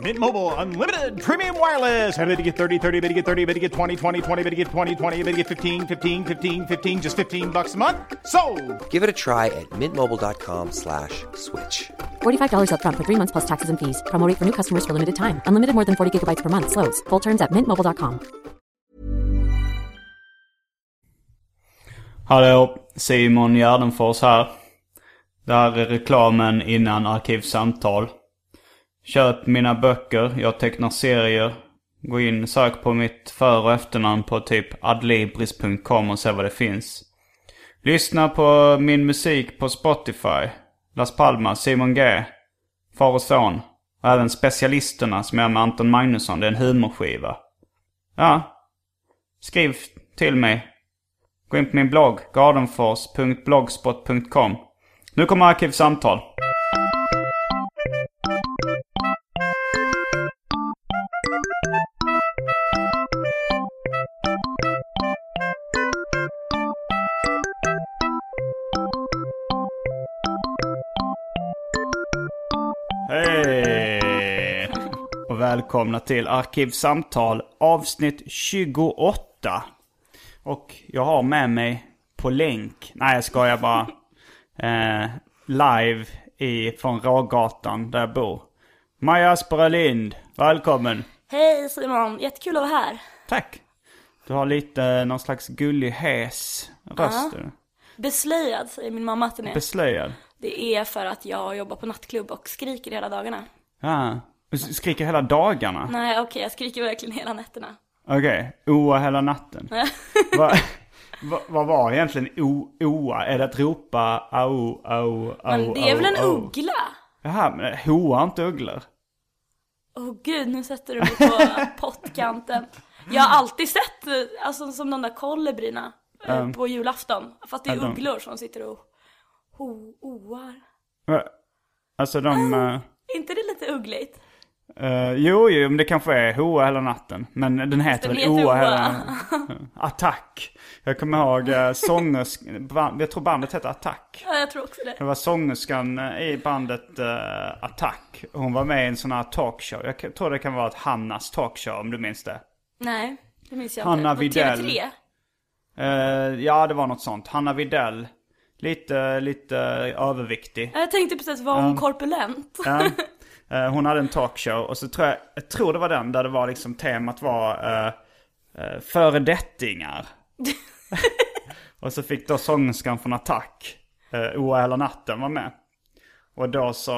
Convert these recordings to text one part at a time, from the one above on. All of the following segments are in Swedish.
Mint Mobile unlimited premium wireless. Ready to get 30, 30, bit to get 30, bit to get 20, 20, 20, bit to get 20, 20, bit to get 15, 15, 15, 15 just 15 bucks a month. So, Give it a try at mintmobile.com slash switch. $45 upfront for three months plus taxes and fees. Promo rate for new customers for limited time. Unlimited more than 40 gigabytes per month. Slows. Full terms at mintmobile.com. Hallå, Simon Gärdenfors här. Det här är reklamen innan Arkivsamtal. Köp mina böcker, jag tecknar serier. Gå in, sök på mitt för och efternamn på typ adlibris.com och se vad det finns. Lyssna på min musik på Spotify. Las Palmas, Simon G. Far och son. Och även Specialisterna som är med Anton Magnusson. Det är en humorskiva. Ja. Skriv till mig. Gå in på min blogg, gardenfors.blogspot.com. Nu kommer Arkivsamtal. Hej! Och välkomna till Arkivsamtal avsnitt 28. Och jag har med mig på länk, nej jag skojar bara, eh, live i, från Rågatan där jag bor. Maja Aspera Lind, välkommen. Hej Simon, jättekul att vara här. Tack. Du har lite någon slags gullig hes röst. Ja. Beslöjad säger min mamma att den är. Beslöjad. Det är för att jag jobbar på nattklubb och skriker hela dagarna. Ja. Du skriker hela dagarna? Nej okej, jag skriker verkligen hela nätterna. Okej, oa hela natten. Va, va, vad var egentligen o, oa? Är det att ropa au, au, au, Men det är au, väl en au? uggla? Jaha, men hoa inte ugglor? Åh gud, nu sätter du mig på pottkanten. Jag har alltid sett, eh, alltså som de där kolibrierna eh, på julafton. Fast det är ugglor som sitter och ho, oar. Va? Alltså de... eh, Är inte det lite uggligt? eh, jo, jo, men det kanske är hoa hela natten. Men den heter väl oa hela... Attack. Jag kommer ihåg uh, sångers... band- Jag tror bandet hette Attack. Ja, jag tror också det. Det var sångerskan eh, i bandet uh, Attack. Hon var med i en sån här talkshow. Jag tror det kan vara ett Hannas talkshow om du minns det. Nej, det minns jag Hanna inte. På Widell. TV3? Eh, ja, det var något sånt. Hanna Videll. Lite, lite överviktig. Jag tänkte precis, var hon korpulent? Ja. Eh, hon hade en talkshow och så tror jag, jag tror det var den där det var liksom temat var uh, uh, föredettingar. och så fick då sångerskan från Attack, uh, Oa hela natten var med. Och då så,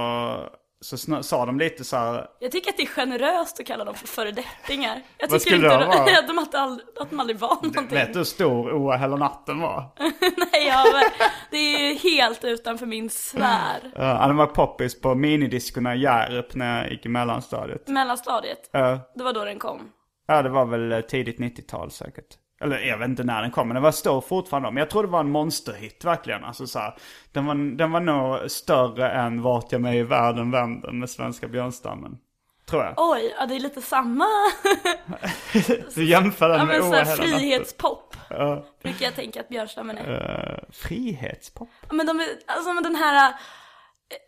så sa de lite så här, Jag tycker att det är generöst att kalla dem för föredettingar. Jag Vad tycker skulle inte det vara? att de, att, de, att de aldrig var någonting. vet du hur stor Oa hela natten var? Nej, ja, det är ju helt utanför min sfär. Uh, han var poppis på minidiskorna i Hjärup när jag gick i mellanstadiet. Mellanstadiet, Uh, det var då den kom. Ja, det var väl tidigt 90-tal säkert. Eller jag vet inte när den kom, men den var stor fortfarande. Men jag tror det var en monsterhit verkligen. Alltså så här, den, var, den var nog större än Vart jag mig i världen vänder med svenska björnstammen. Tror jag. Oj, ja, det är lite samma, Du jämför den ja, med men så frihetspop. Brukar jag tänka att Björnstammen är. Eh, frihetspop? Ja, Men de är, alltså men den här,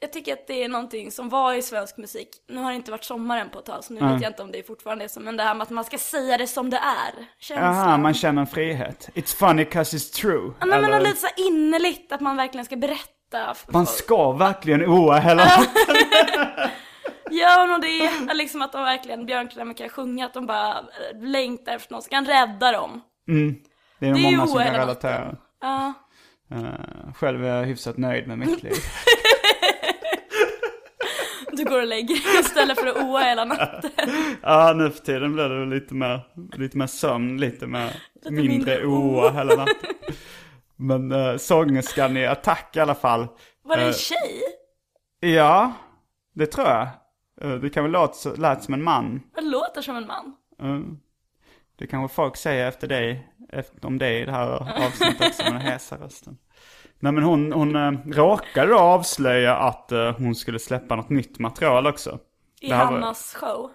jag tycker att det är någonting som var i svensk musik. Nu har det inte varit sommaren på ett tag, så nu vet jag inte om det fortfarande är så. Men det här med att man ska säga det som det är. Känslan. Jaha, man känner en frihet. It's funny cause it's true. Ja, men, men Eller, lite så innerligt att man verkligen ska berätta. Man folk. ska verkligen Oa hela. Gör nog det, är liksom att de verkligen, Björnklämmen kan sjunga, att de bara eh, längtar efter någon som kan rädda dem. Det är nog många som kan relatera. Ja, Eh, själv är jag hyfsat nöjd med mitt liv. Du går och lägger dig istället för att oa hela natten. Ja, nu för tiden blir det lite mer, lite mer sömn, lite mer mindre mindre oa hela natten. Men uh, sångerskan i Attack i alla fall. Var det Eh, en tjej? Ja, det tror jag. Eh, det kan väl låta lät som en man. Det låter som en man. Mm. Det kanske folk säger efter dig, efter, om dig i det här avsnittet också med den hesa rösten. Nej men hon, hon äh, råkade då avslöja att eh, hon skulle släppa något nytt material också. I Det här var- Hannas show.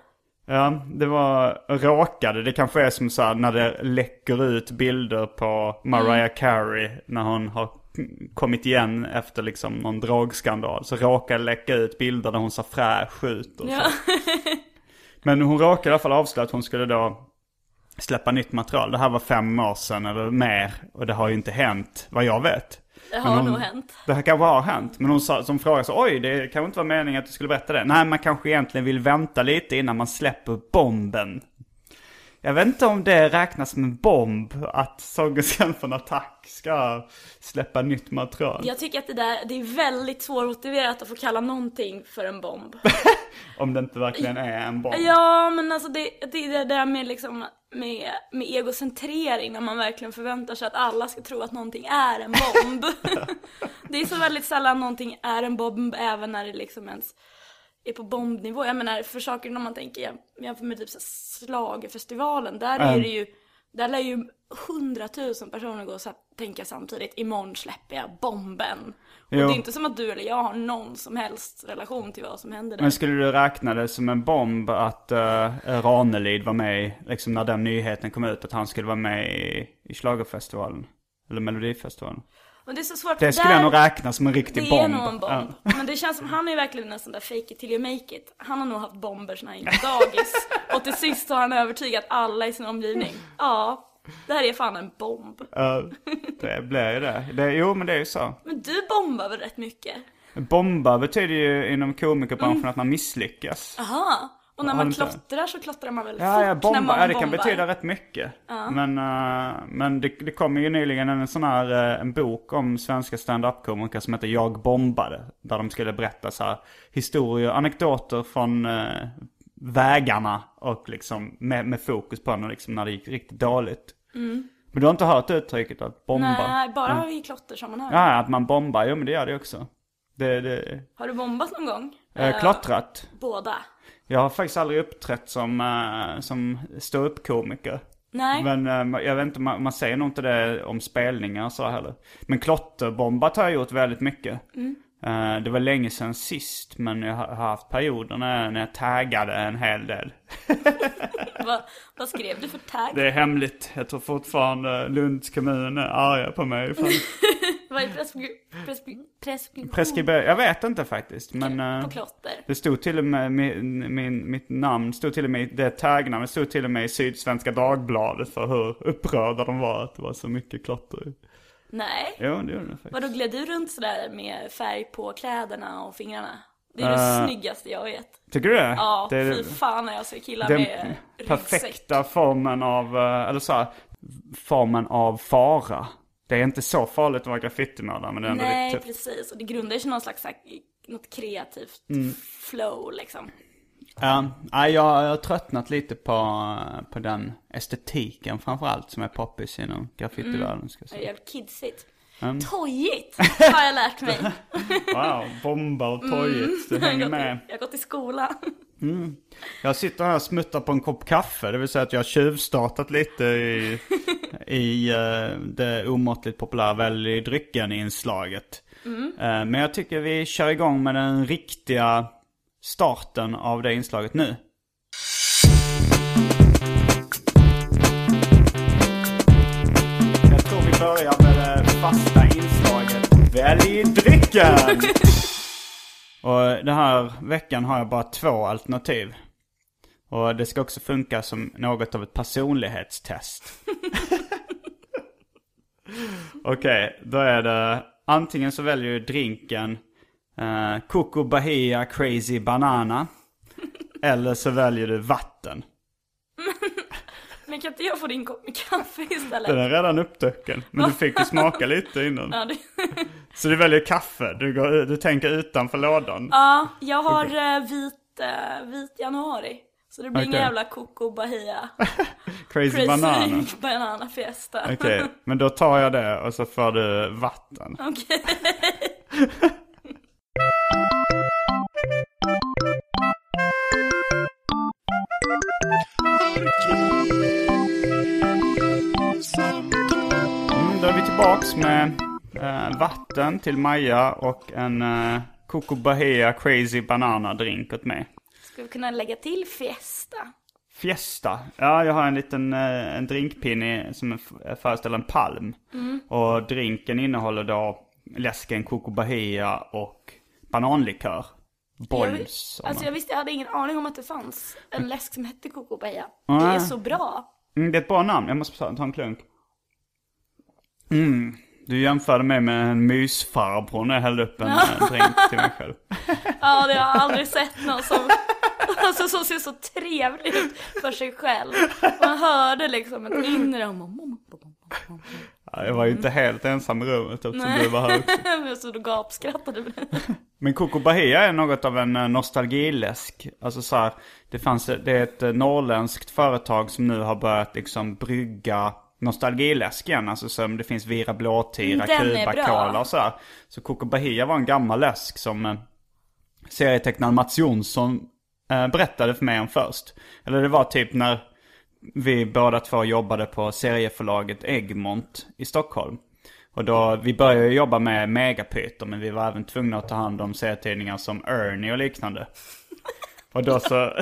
Ja, det var råkade. Det kanske är som så här när det läcker ut bilder på Mariah Carey när hon har kommit igen efter liksom någon drogskandal. Så råkade det läcka ut bilder där hon ser fräsch ut och så. Ja. Men hon råkade i alla fall avslöja att hon skulle då släppa nytt material. Det här var fem år sedan eller mer. Och det har ju inte hänt, vad jag vet. Det har hon- nog hänt. Det här kanske har hänt. Men hon sa, som frågade så, oj det kanske inte var meningen att du skulle berätta det. Nej, man kanske egentligen vill vänta lite innan man släpper bomben. Jag vet inte om det räknas som en bomb att sångerskan från Attack ska släppa nytt material. Jag tycker att det där, det är väldigt svårmotiverat att få kalla någonting för en bomb. Om det inte verkligen är en bomb. Ja, men alltså det, det det där med liksom med, med egocentrering när man verkligen förväntar sig att alla ska tro att någonting är en bomb. det är så väldigt sällan någonting är en bomb även när det liksom ens är på bombnivå. Jag menar för saker när man tänker jäm- jämför med typ schlagerfestivalen, där är Mm. det ju där lär ju hundratusen personer gå och tänka samtidigt imorgon släpper jag bomben. Och Jo. det är inte som att du eller jag har någon som helst relation till vad som händer där. Men skulle du räkna det som en bomb att uh, Ranelid var med liksom när den nyheten kom ut att han skulle vara med i, i schlagerfestivalen Eller Melodifestivalen. Men det är så svårt Det skulle där- jag nog räkna som en riktig Det bomb. är nog en bomb. Ja. Men det känns som, han är ju verkligen en sån där fake it till you make it. Han har nog haft bomber sen han gick på dagis. Och till sist har han övertygat alla i sin omgivning. Ja, det här är fan en bomb. Ja, det blir ju det. det. Jo men det är ju så. Men du bombar väl rätt mycket? Bomba betyder ju inom komikerbranschen Mm. att man misslyckas. Aha. Och när man klottrar så klottrar man väl Ja, fort ja, när man ja det kan bombar. betyda rätt mycket. Men, eh, men det, det kom ju nyligen en sån här eh, en bok om svenska stand-up-komiker som heter Jag bombade. Där de skulle berätta så här historier, anekdoter från eh, vägarna och liksom med, med fokus på när, liksom, när det gick riktigt dåligt. Men du har inte hört uttrycket att bomba? Mm. Nej, bara i klottersammanhang. Ja, att man bombar. Jo men det gör det också. Det, det, Har du bombat någon gång? eh, klottrat. Båda? Jag har faktiskt aldrig uppträtt som, uh, som ståuppkomiker. Nej. Men eh, jag vet inte, man, man säger nog inte det om spelningar och så heller. Men klotterbombat har jag gjort väldigt mycket. Eh, det var länge sedan sist, men jag har haft perioder när, när jag taggade en hel del. vad, vad skrev du för tagg? Det är hemligt. Jag tror fortfarande Lunds kommun är arga på mig. Vad är preskri... preskri... preskription? preskriber... Jag vet inte faktiskt. Men eh, På klotter? det stod till och med, min, min, mitt namn stod till och med, det taggnamnet stod till och med i Sydsvenska Dagbladet för hur upprörda de var att det var så mycket klotter. Nej. Jo, det gjorde det faktiskt. Vadå, gled du runt sådär med färg på kläderna och fingrarna? Det är det Eh, snyggaste jag vet. Tycker du det? Ja, det fy fan när jag ser killar den med ryggsäck. perfekta formen av, eh, eller så här, formen av fara. Det är inte så farligt att vara graffitimålare men det är ändå Nej, lite precis. Och det grundar sig i någon slags, här, något kreativt Mm. flow liksom. Ja, jag jag har tröttnat lite på, på den estetiken framförallt som är poppis inom graffitivärlden. Jag Det är jävligt kidsigt. Mm. Tojigt har jag lärt mig. Wow, bomba och tojigt. Jag har hänger med. Jag har gått i skolan. Jag sitter här och smuttar på en kopp kaffe. Det vill säga att jag har tjuvstartat lite i, i eh, det omåttligt populära Välj drycken-inslaget. Eh, men jag tycker vi kör igång med den riktiga starten av det inslaget nu. Jag tror vi börjar med det fasta inslaget Välj drycken! Och den här veckan har jag bara två alternativ. Och det ska också funka som något av ett personlighetstest. Okej, då är det antingen så väljer du drinken eh, Coco Bahia Crazy Banana. Eller så väljer du vatten. Men kan inte jag få din kopp med kaffe istället? Den är redan uppdrucken. Men du fick ju smaka lite innan. Ja, det... Så du väljer kaffe? Du, går, du tänker utanför lådan? ja, jag har eh, vit, eh, vit januari. Så det blir ingen Okej. jävla Coco Bahia. Crazy, Crazy banana? banana fiesta. Okej, men då tar jag det och så får du vatten. Okej. Tillbaks med eh, vatten till Maja och en eh, Coco Bahia Crazy Banana drink åt mig. Ska vi kunna lägga till fiesta? Fiesta. Ja, jag har en liten eh, en drinkpinne som föreställer en palm. Och drinken innehåller då läsken Coco Bahia och bananlikör. Jag, Bols. om alltså jag visste, jag hade ingen aning om att det fanns en läsk som hette Coco Bahia. Ah. Det är så bra. Mm, det är ett bra namn. Jag måste ta en klunk. Mm. Du jämförde mig med en mysfarbror när jag hällde upp en eh, drink till mig själv. Ja, det har jag aldrig sett någon som, alltså, som ser så trevlig ut för sig själv. Man hörde liksom ett inre om Ja, jag var ju inte helt ensam i rummet eftersom Nej. du var här också. Stod och gapskrattade. Men Coco Bahia är något av en eh, nostalgiläsk. Alltså så här, det fanns, det är ett eh, norrländskt företag som nu har börjat liksom brygga nostalgiläsk igen. Alltså som det finns Vira Blåtira, Mm, den bra. Cola och så här. Så Coco Bahia var en gammal läsk som eh, serietecknaren Mats Jonsson eh, berättade för mig om först. Eller det var typ när vi båda två jobbade på serieförlaget Egmont i Stockholm. Och då, vi började jobba med Megapyton men vi var även tvungna att ta hand om serietidningar som Ernie och liknande. Och då så,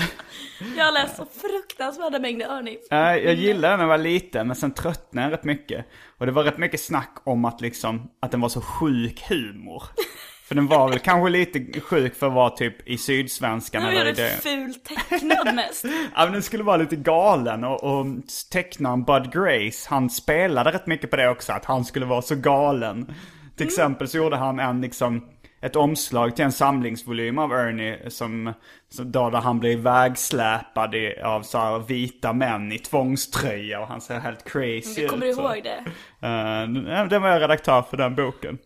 Jag så fruktansvärda mängder Örnif. äh, jag gillade den när jag var liten men sen tröttnade jag rätt mycket. Och det var rätt mycket snack om att liksom, att den var så sjuk humor. För den var väl kanske lite sjuk för att vara typ i Sydsvenskan Nu eller är i det det. fult tecknad mest. Ja men den skulle vara lite galen och, och tecknaren Bud Grace, han spelade rätt mycket på det också, att han skulle vara så galen. Till exempel så gjorde han en liksom, ett omslag till en samlingsvolym av Ernie som, som då där han blir vägsläpad i, av så här vita män i tvångströja och han ser helt crazy Du kommer ut. så. ihåg det? Uh, den var jag redaktör för den boken.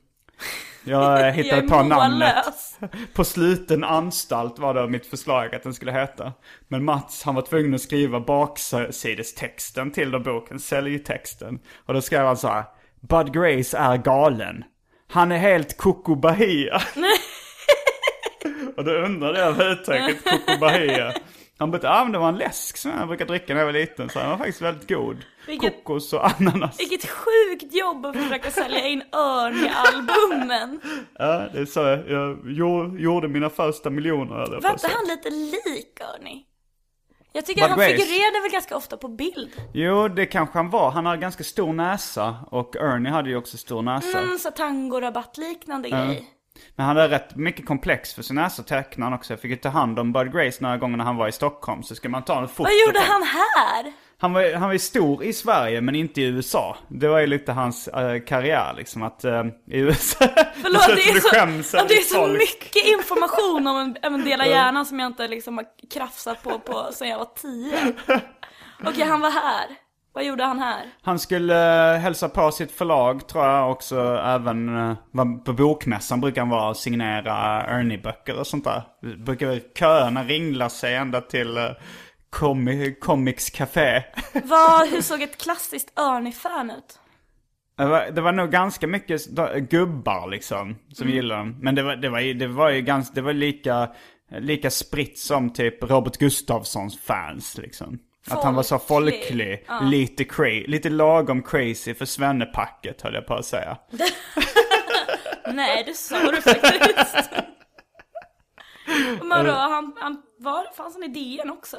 Jag hittade Jag på namnet. På sluten anstalt var det mitt förslag att den skulle heta. Men Mats han var tvungen att skriva baksidestexten till den boken, säljtexten. Och då skrev han så här. Bud Grace är galen. Han är helt Coco Bahia. och då undrade jag över uttrycket Coco Bahia. Han bara, ah, men det var en läsk som jag brukar dricka när jag var liten. Så den var faktiskt väldigt god. Vilket- Kokos och ananas. Vilket sjukt jobb att försöka sälja in Örn-albumen. Ja, det är så jag, jag gjorde, gjorde mina första miljoner. jag Var inte han lite lik Örni? Jag tycker han Grace? figurerade väl ganska ofta på bild. Jo, det kanske han var. Han har ganska stor näsa. Och Ernie hade ju också stor näsa. Mm, så tangorabatt-liknande grej. Men han hade rätt mycket komplex för sin näsa tecknaren också. Jag fick ju ta hand om Bud Grace några gånger när han var i Stockholm. Så ska man ta en foto Vad gjorde han här? Han var, han var ju stor i Sverige men inte i USA. Det var ju lite hans eh, karriär liksom att eh, i USA... Förlåt, det är så, det är så folk. mycket information om en, om en del av hjärnan som jag inte liksom har krafsat på, på sen jag var tio. Okej, han var här. Vad gjorde han här? Han skulle eh, hälsa på sitt förlag tror jag också även på bokmässan brukar han vara och signera Ernie-böcker och sånt där. Brukar köerna ringla sig ända till comi- Comics Café. Vad, hur såg ett klassiskt Örni-fan ut? Det var, det var nog ganska mycket gubbar liksom som gillade den. Men det var, det var, ju- det var ju ganska, det var lika, lika spritt som typ Robert Gustafssons fans liksom. Att han var så Folklig. folklig, lite, cra- lite lagom crazy för svennepacket höll jag på att säga. Nej, det sa du faktiskt. Men då, han, han var, fanns han i DN också?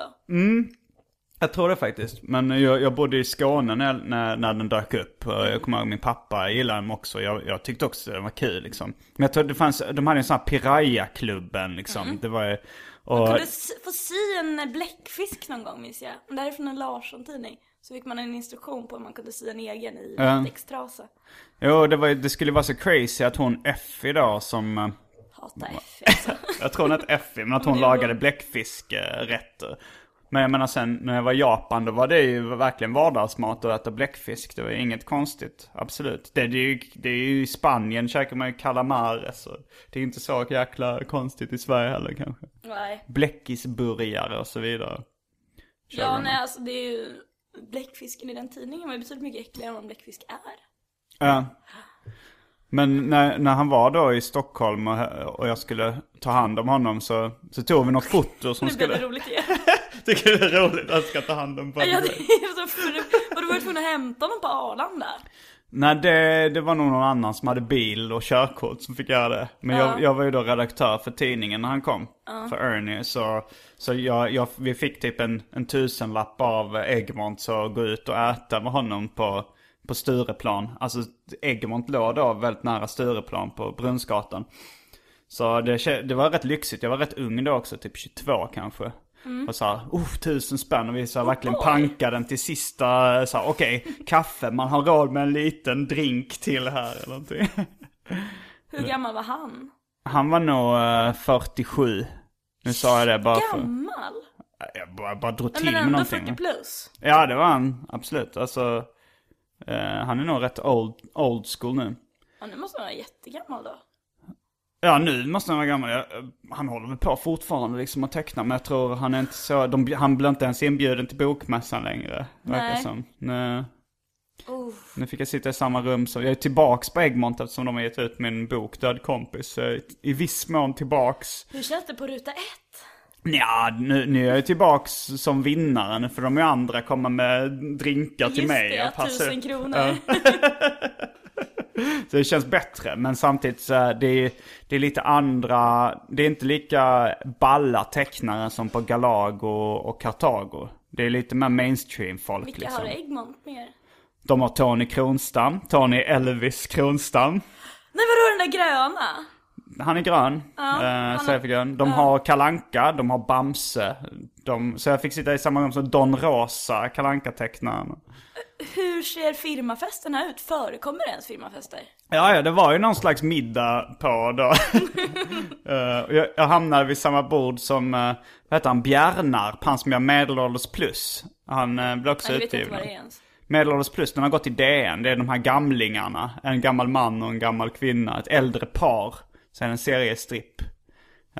Jag tror det faktiskt. Men jag, jag bodde i Skåne när, när, när den dök upp. Jag kommer ihåg min pappa gillade den också. Jag, jag tyckte också den var kul liksom. Men jag tror det fanns, de hade en sån här Piraya-klubben liksom. Det var. Och, Kunde s- få sy en bläckfisk någon gång minns jag. Det här är från en Larsson-tidning. Så fick man en instruktion på hur man kunde sy en egen i Ja. latextrasa. jo, det, var, det skulle vara så crazy att hon Effie då som... eh, Hata F alltså. Jag tror hon hette Effie, men att hon lagade bläckfiskrätter. Men jag menar sen när jag var i Japan då var det ju verkligen vardagsmat att äta bläckfisk. Det var inget konstigt. Absolut. Det, det, är, ju, det är ju i Spanien käkar man ju calamar. Så det är inte så jäkla konstigt i Sverige heller kanske. Nej. Bläckisburgare och så vidare. Kör Ja, de. nej alltså det är ju... Bläckfisken i den tidningen var ju betydligt mycket äckligare än vad bläckfisk är. Ja. Men när, när han var då i Stockholm och, och jag skulle ta hand om honom så, så tog vi något foto som Det blev skulle... roligt igen. Tycker det är roligt att ska ta hand om Ja, det är så för, och du var tvungen att hämta honom på Arlanda. Nej det, det var nog någon annan som hade bil och körkort som fick göra det. Men jag, jag var ju då redaktör för tidningen när han kom. För Ernie. Så, så jag, jag, vi fick typ en, en tusenlapp av Egmont så gå ut och äta med honom på, på Stureplan. Alltså Egmont låg då väldigt nära Stureplan på Brunnsgatan. Så det, det var rätt lyxigt. Jag var rätt ung då också, typ 22 kanske. Och så här, oh, tusen spänn. Och vi så här, verkligen boy. pankade den till sista, så här, okej, kaffe, man har råd med en liten drink till här eller någonting. Hur gammal var han? Han var nog eh, 47. Nu sa jag det bara för... Gammal? Jag bara, bara drog till men med ändå någonting. 40 plus. Ja, det var han. Absolut. Alltså, han är nog rätt old, old school nu. Ja, nu måste han vara jättegammal då. Ja, nu måste han vara gammal. Jag, han håller väl på fortfarande liksom att teckna. Men jag tror han är inte så... De, han blir inte ens inbjuden till bokmässan längre. Verkar Nej. som. Nu, Oh. nu fick jag sitta i samma rum som... Jag är tillbaks på Egmont eftersom de har gett ut min bok Död kompis. Så jag är I viss mån tillbaks. Hur känns det på ruta ett? Ja, nu, nu är jag tillbaks som vinnaren. För de andra kommer med drinkar till Just mig. det, och passar tusen kronor. Så det känns bättre. Men samtidigt så är det, det är lite andra, det är inte lika balla tecknare som på Galago och Kartago. Det är lite mer mainstream folk Vilka liksom. har Egmont mer? De har Tony Kronstam, Tony Elvis Kronstam. Nej vadå den där gröna? Han är grön, ja, eh, så grön. De har Kalanka, de har Bamse. De, så jag fick sitta i samma rum som Don Rosa, kalanka tecknaren Hur ser firmafesterna ut? Förekommer det ens firmafester? Ja, ja, det var ju någon slags middag på då. Eh, jag, jag hamnade vid samma bord som, uh, vad heter han, Bjärnarp, han som gör Medelålders plus. Han uh, blev också Jag vet inte utgiven. vad det är ens. Medelålders plus, den har gått i DN. Det är de här gamlingarna. En gammal man och en gammal kvinna. Ett äldre par. Sen en seriestripp.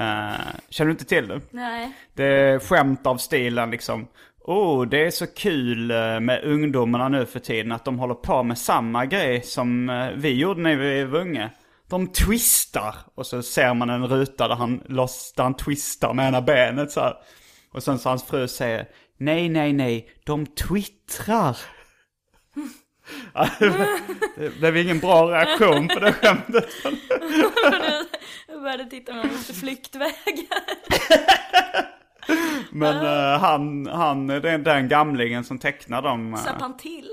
Uh, känner du inte till det? Nej. Det är skämt av stilen liksom. Oh, det är så kul eh, med ungdomarna nu för tiden att de håller på med samma grej som eh, vi gjorde när vi var unga. De twistar. Och så ser man en ruta där han, loss, där han twistar med ena benet så här. Och sen så hans fru säger Nej, nej, nej, de twittrar. Det blev ingen bra reaktion på det skämtet. Jag började titta mot flyktvägar. Men eh, han, han, är den gamlingen som tecknar dem. eh, Söp han till?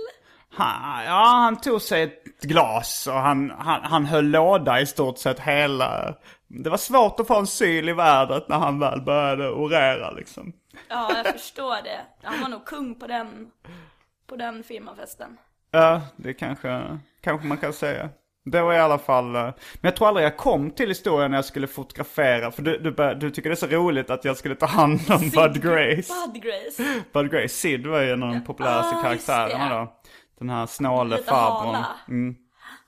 Han, ja, han tog sig ett glas och han, han, han höll låda i stort sett hela... Det var svårt att få en syl i värdet när han väl började orera liksom. Ja, jag förstår det. Han var nog kung på den, på den firmafesten. Ja, det kanske, kanske man kan säga. Det var i alla fall... eh, Men jag tror aldrig jag kom till historien när jag skulle fotografera. För du, du, du tycker det är så roligt att jag skulle ta hand om Bud Grace. Bud Grace. Bud Grace, Sid var ju en av de populäraste Ah, karaktärerna då. Den här snåle farbrorn. Mm,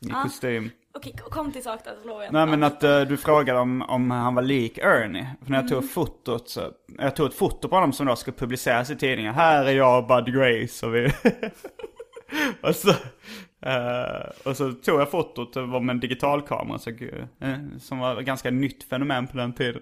I kostym. Okej, kom till sak där så lovar jag Nej men att eh, du frågade om, om han var lik Ernie. För när jag tog fotot så, jag tog ett foto på honom som då skulle publiceras i tidningen. Här är jag och Bud Grace och vi... och, så, eh, och så tog jag fotot, det var med en digitalkamera så, eh, som var ett ganska nytt fenomen på den tiden.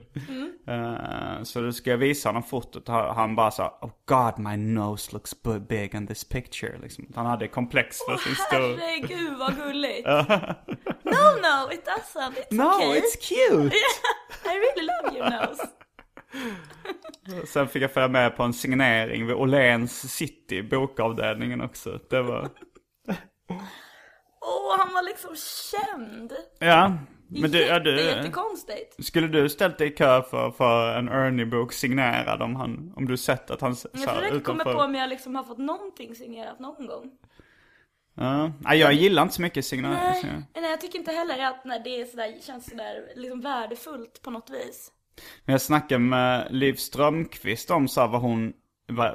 Eh, så då ska jag visa honom fotot och han bara sa Oh God my nose looks big on this picture. Liksom. Han hade komplex för sin stor... Herregud vad gulligt. no no it doesn't. It's No, okay. it's cute! I really love your nose. Sen fick jag följa med på en signering vid Åhléns city, bokavdelningen också. Det var... Åh, han var liksom känd. Ja, men du, ja, du jättekonstigt. Skulle du ställt dig i kö för, för en Ernie-bok signerad om, han, om du sett att han så här tror jag kommer utanför? på om jag liksom har fått någonting signerat någon gång. Ja. Nej, jag gillar inte så mycket signerade. Nej, nej jag tycker inte heller att när det är sådär, känns sådär liksom värdefullt på något vis. Men jag snackade med Liv Strömquist om så vad hon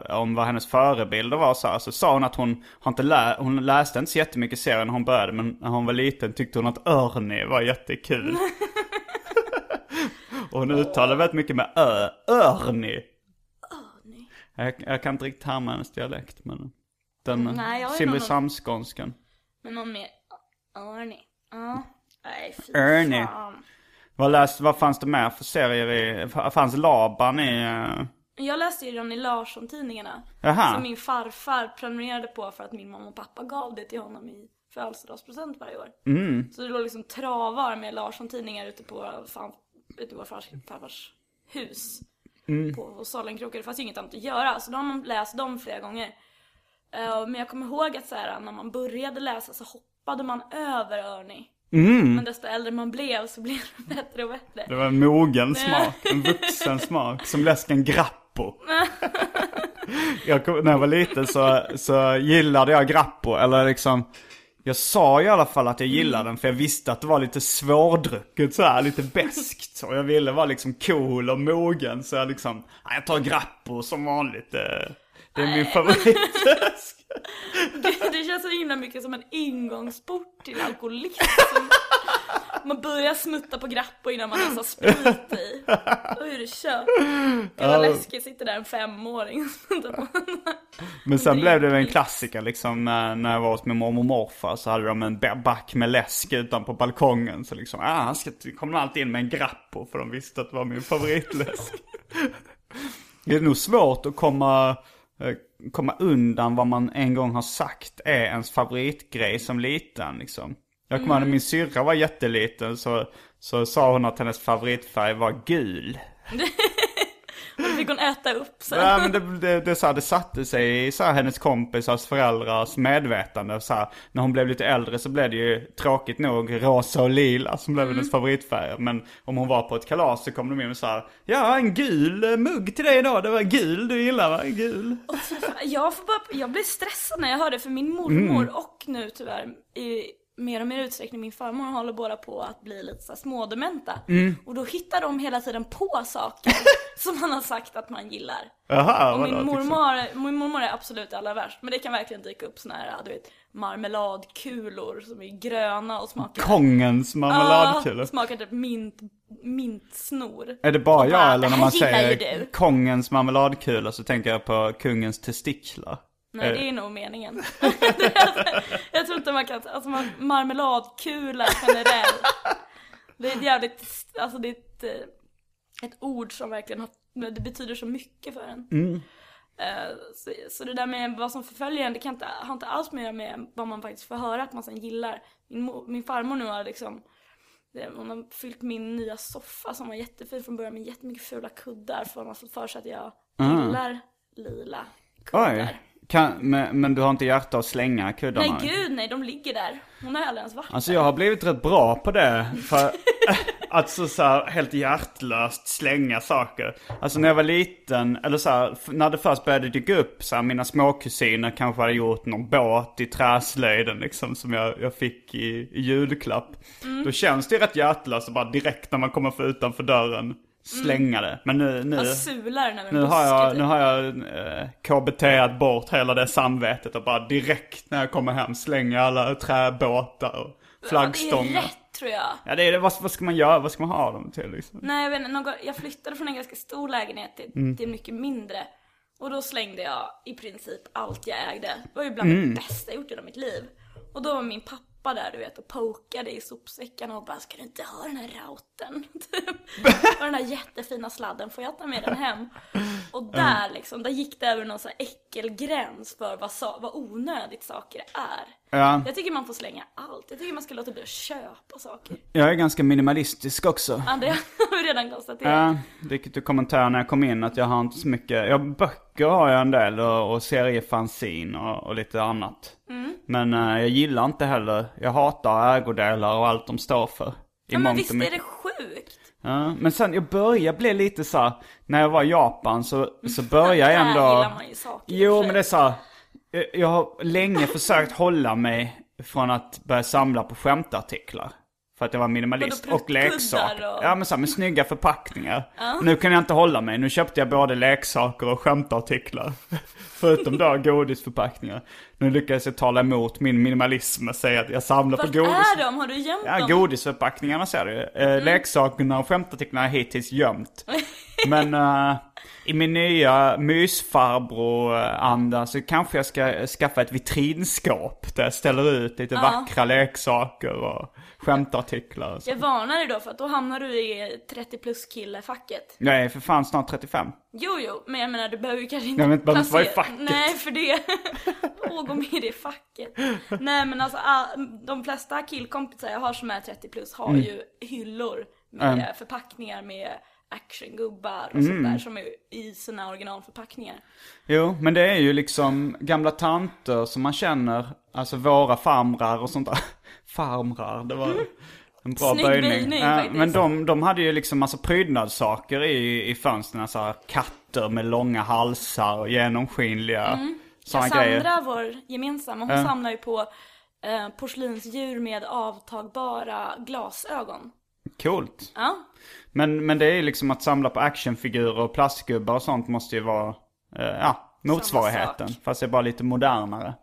om vad hennes förebilder var så, här, så sa hon att hon, har inte lä- hon läste inte så jättemycket serier när hon började men när hon var liten tyckte hon att Ernie var jättekul. och hon uttalade väldigt mycket med ö, Ernie. Jag, jag kan inte riktigt härma hennes dialekt men den ju Simrishamnsskånskan. Men någon mer? Arnie. Ja. Nej, fy Ernie. fan. Vad, läst, vad fanns det mer för serier i, fanns Laban i? eh, Jag läste ju Ronny Larsson-tidningarna. Som min farfar prenumererade på för att min mamma och pappa gav det till honom i födelsedagspresent varje år. Mm. Så det låg liksom travar med Larsson-tidningar ute på fan, ute på vår fars, farfars hus. Mm. På hos Salenkrokar. Det fanns ju inget annat att göra. Så då har man läst dem flera gånger. Eh, men jag kommer ihåg att så här, när man började läsa så hoppade man över Ernie. Men desto äldre man blev så blev det bättre och bättre. Det var en mogen smak, en vuxen smak, som läsken Grappo. jag kom, när jag var liten så, så gillade jag Grappo, eller liksom jag sa i alla fall att jag gillade den för jag visste att det var lite svårdrucket så här, lite beskt. Och jag ville vara liksom cool och mogen så jag liksom, "Nej, jag tar Grappo som vanligt. Det, det är min favorit. Det känns så himla mycket som en ingångsport till alkoholism. Man börjar smutta på Grappo innan man ens har sprit i. Då är det kört. Det var läskigt, sitter där en femåring på. Men sen blev det en klassiker liksom när, jag var hos min mormor och morfar så hade de en ba- back med läsk utan på balkongen. Så liksom, ah, han ska, kom alltid in med en Grappo för de visste att det var min favoritläsk. det är nog svårt att komma, komma undan vad man en gång har sagt är ens favoritgrej som liten liksom. Jag kommer ihåg när min syrra var jätteliten så, så sa hon att hennes favoritfärg var gul. Och då fick hon äta upp sen. Ja men det, det, det, så här, det satte sig i så här, hennes kompisars föräldrars medvetande. Så här, när hon blev lite äldre så blev det ju tråkigt nog rosa och lila som blev hennes favoritfärger. Men om hon var på ett kalas så kom de in och så här, ja en gul eh, mugg till dig idag. Det var gul du gillar va? Gul. Jag, får bara, jag blir stressad när jag hör det för min mormor och nu tyvärr i mer och mer utsträckning min farmor håller båda på att bli lite så smådementa. Och då hittar de hela tiden på saker som man har sagt att man gillar. Jaha, Och min till exempel? mormor, min mormor är absolut allra värst. Men det kan verkligen dyka upp såna här, du vet, marmeladkulor som är gröna och smakar... Kongens marmeladkulor. Ja, smakar typ mint, mintsnor. Är det bara jag eller "Det när man säger du." kongens marmeladkula så tänker jag på kungens testiklar? Nej, Eh. det är nog meningen. jag tror inte man kan, alltså man, marmeladkula generellt. Det är ett jävligt, alltså det är ett, eh, ett ord som verkligen har, det betyder så mycket för en. Eh, Så, så det där med vad som förföljer en, det kan inte, har inte alls göra med vad man faktiskt får höra att man sen gillar. Min, min farmor nu har liksom, hon har fyllt min nya soffa som var jättefin från början med jättemycket fula kuddar för hon har fått för sig att jag gillar lila kuddar. Oj. Kan, men, men du har inte hjärta att slänga kuddarna? Nej gud nej, de ligger där. Hon har aldrig ens varit Alltså jag har blivit rätt bra på det. För att så, så här, helt hjärtlöst slänga saker. Alltså när jag var liten, eller så här, när det först började dyka upp så här, mina småkusiner kanske hade gjort någon båt i träslöjden liksom som jag, jag fick i, i julklapp. Då känns det rätt hjärtlöst bara direkt när man kommer för utanför dörren slänga det. Men nu, nu, nu har jag, typ. nu har jag eh, KBT bort hela det samvetet och bara direkt när jag kommer hem slänga alla träbåtar och Det flaggstångar. är rätt tror jag. Ja det är det, vad, vad ska man göra? Vad ska man ha dem till liksom? Nej jag vet inte, någon, jag flyttade från en ganska stor lägenhet till, Mm. till mycket mindre. Och då slängde jag i princip allt jag ägde. Det var ju bland Mm. det bästa jag gjort i mitt liv. Och då var min pappa där du vet och pokade i sopsäckarna och bara Ska du inte ha den här routern? Typ. och den här jättefina sladden, får jag ta med den hem? Och där liksom, där gick det över någon sån här äckelgräns för vad, sa, vad onödigt saker är. Ja, Jag tycker man får slänga allt. Jag tycker man ska låta bli att köpa saker. jag är ganska minimalistisk också. Ja, det har vi redan konstaterat. Ja, vilket du kommenterade när jag kom in att jag har inte så mycket, ja böcker har jag en del och, och seriefanzin och, och lite annat. Mm. Men eh, jag gillar inte heller, jag hatar ägodelar och allt de står för. I Ja men visst är det sjukt? Ja, men sen jag började bli lite så här, när jag var i Japan så, så började jag Där ändå... gillar man ju saker Jo men det är så här, jag har länge försökt hålla mig från att börja samla på skämtartiklar. För att jag var minimalist. Vadå, Och leksaker. och- Ja men så här, med snygga förpackningar. Nu kan jag inte hålla mig. Nu köpte jag både leksaker och skämtartiklar. Förutom då godisförpackningar. Nu lyckades jag tala emot min minimalism och säga att jag samlar på Vart godis. är de? Har du gömt Ja, dem? godisförpackningarna ser du. Eh, Leksakerna och skämtartiklarna är hittills gömt. Men eh, i min nya mysfarbror-anda så kanske jag ska skaffa ett vitrinskåp där jag ställer ut lite vackra leksaker och skämtartiklar så. Jag varnar dig då för att då hamnar du i 30 plus kille-facket. Är för fan snart 35. Jo, jo, men jag menar du behöver ju kanske inte Nej, men inte vara i placera- facket. Nej, för det. Åh, gå med i det facket. Nej, men alltså all- de flesta killkompisar jag har som är 30 plus har Mm. ju hyllor med förpackningar med actiongubbar och sånt Mm. där som är i sina originalförpackningar. Jo, men det är ju liksom gamla tanter som man känner, alltså våra farmrar och sånt där. Farmrar, det var en bra Snygg böjning. böjning, faktiskt. men de, de hade ju liksom massa prydnadssaker i, i fönstren, så här katter med långa halsar och genomskinliga Mm. sådana Cassandra, grejer. vår gemensamma, hon samlar ju på eh, porslinsdjur med avtagbara glasögon. Coolt. Ja, Men, men det är ju liksom att samla på actionfigurer och plastgubbar och sånt måste ju vara, eh, ja, motsvarigheten. Fast det är bara lite modernare.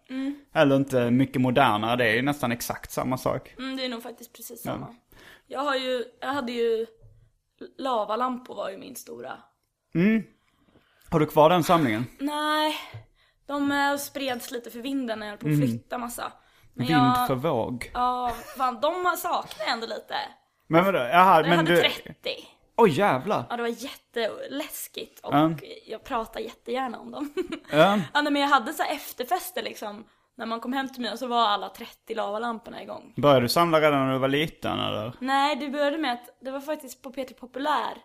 Eller inte mycket modernare, det är ju nästan exakt samma sak. mm, det är nog faktiskt precis samma. Jag har ju, jag hade ju, lavalampor var ju min stora. Har du kvar den samlingen? Nej, de eh, spreds lite för vinden när jag höll på att flytta massa. Men Mm. Vind jag, för våg. Ja, fan de saknar jag ändå lite. Men vadå? Jaha, Jag men hade du... 30. Oj jävlar. Ja, det var jätteläskigt och Ja. jag pratar jättegärna om dem. Ja. ja, men jag hade så efterfester liksom. När man kom hem till mig så var alla 30 lavalamporna igång. Började du samla redan när du var liten eller? Nej, det började med att det var faktiskt på Peter Populär.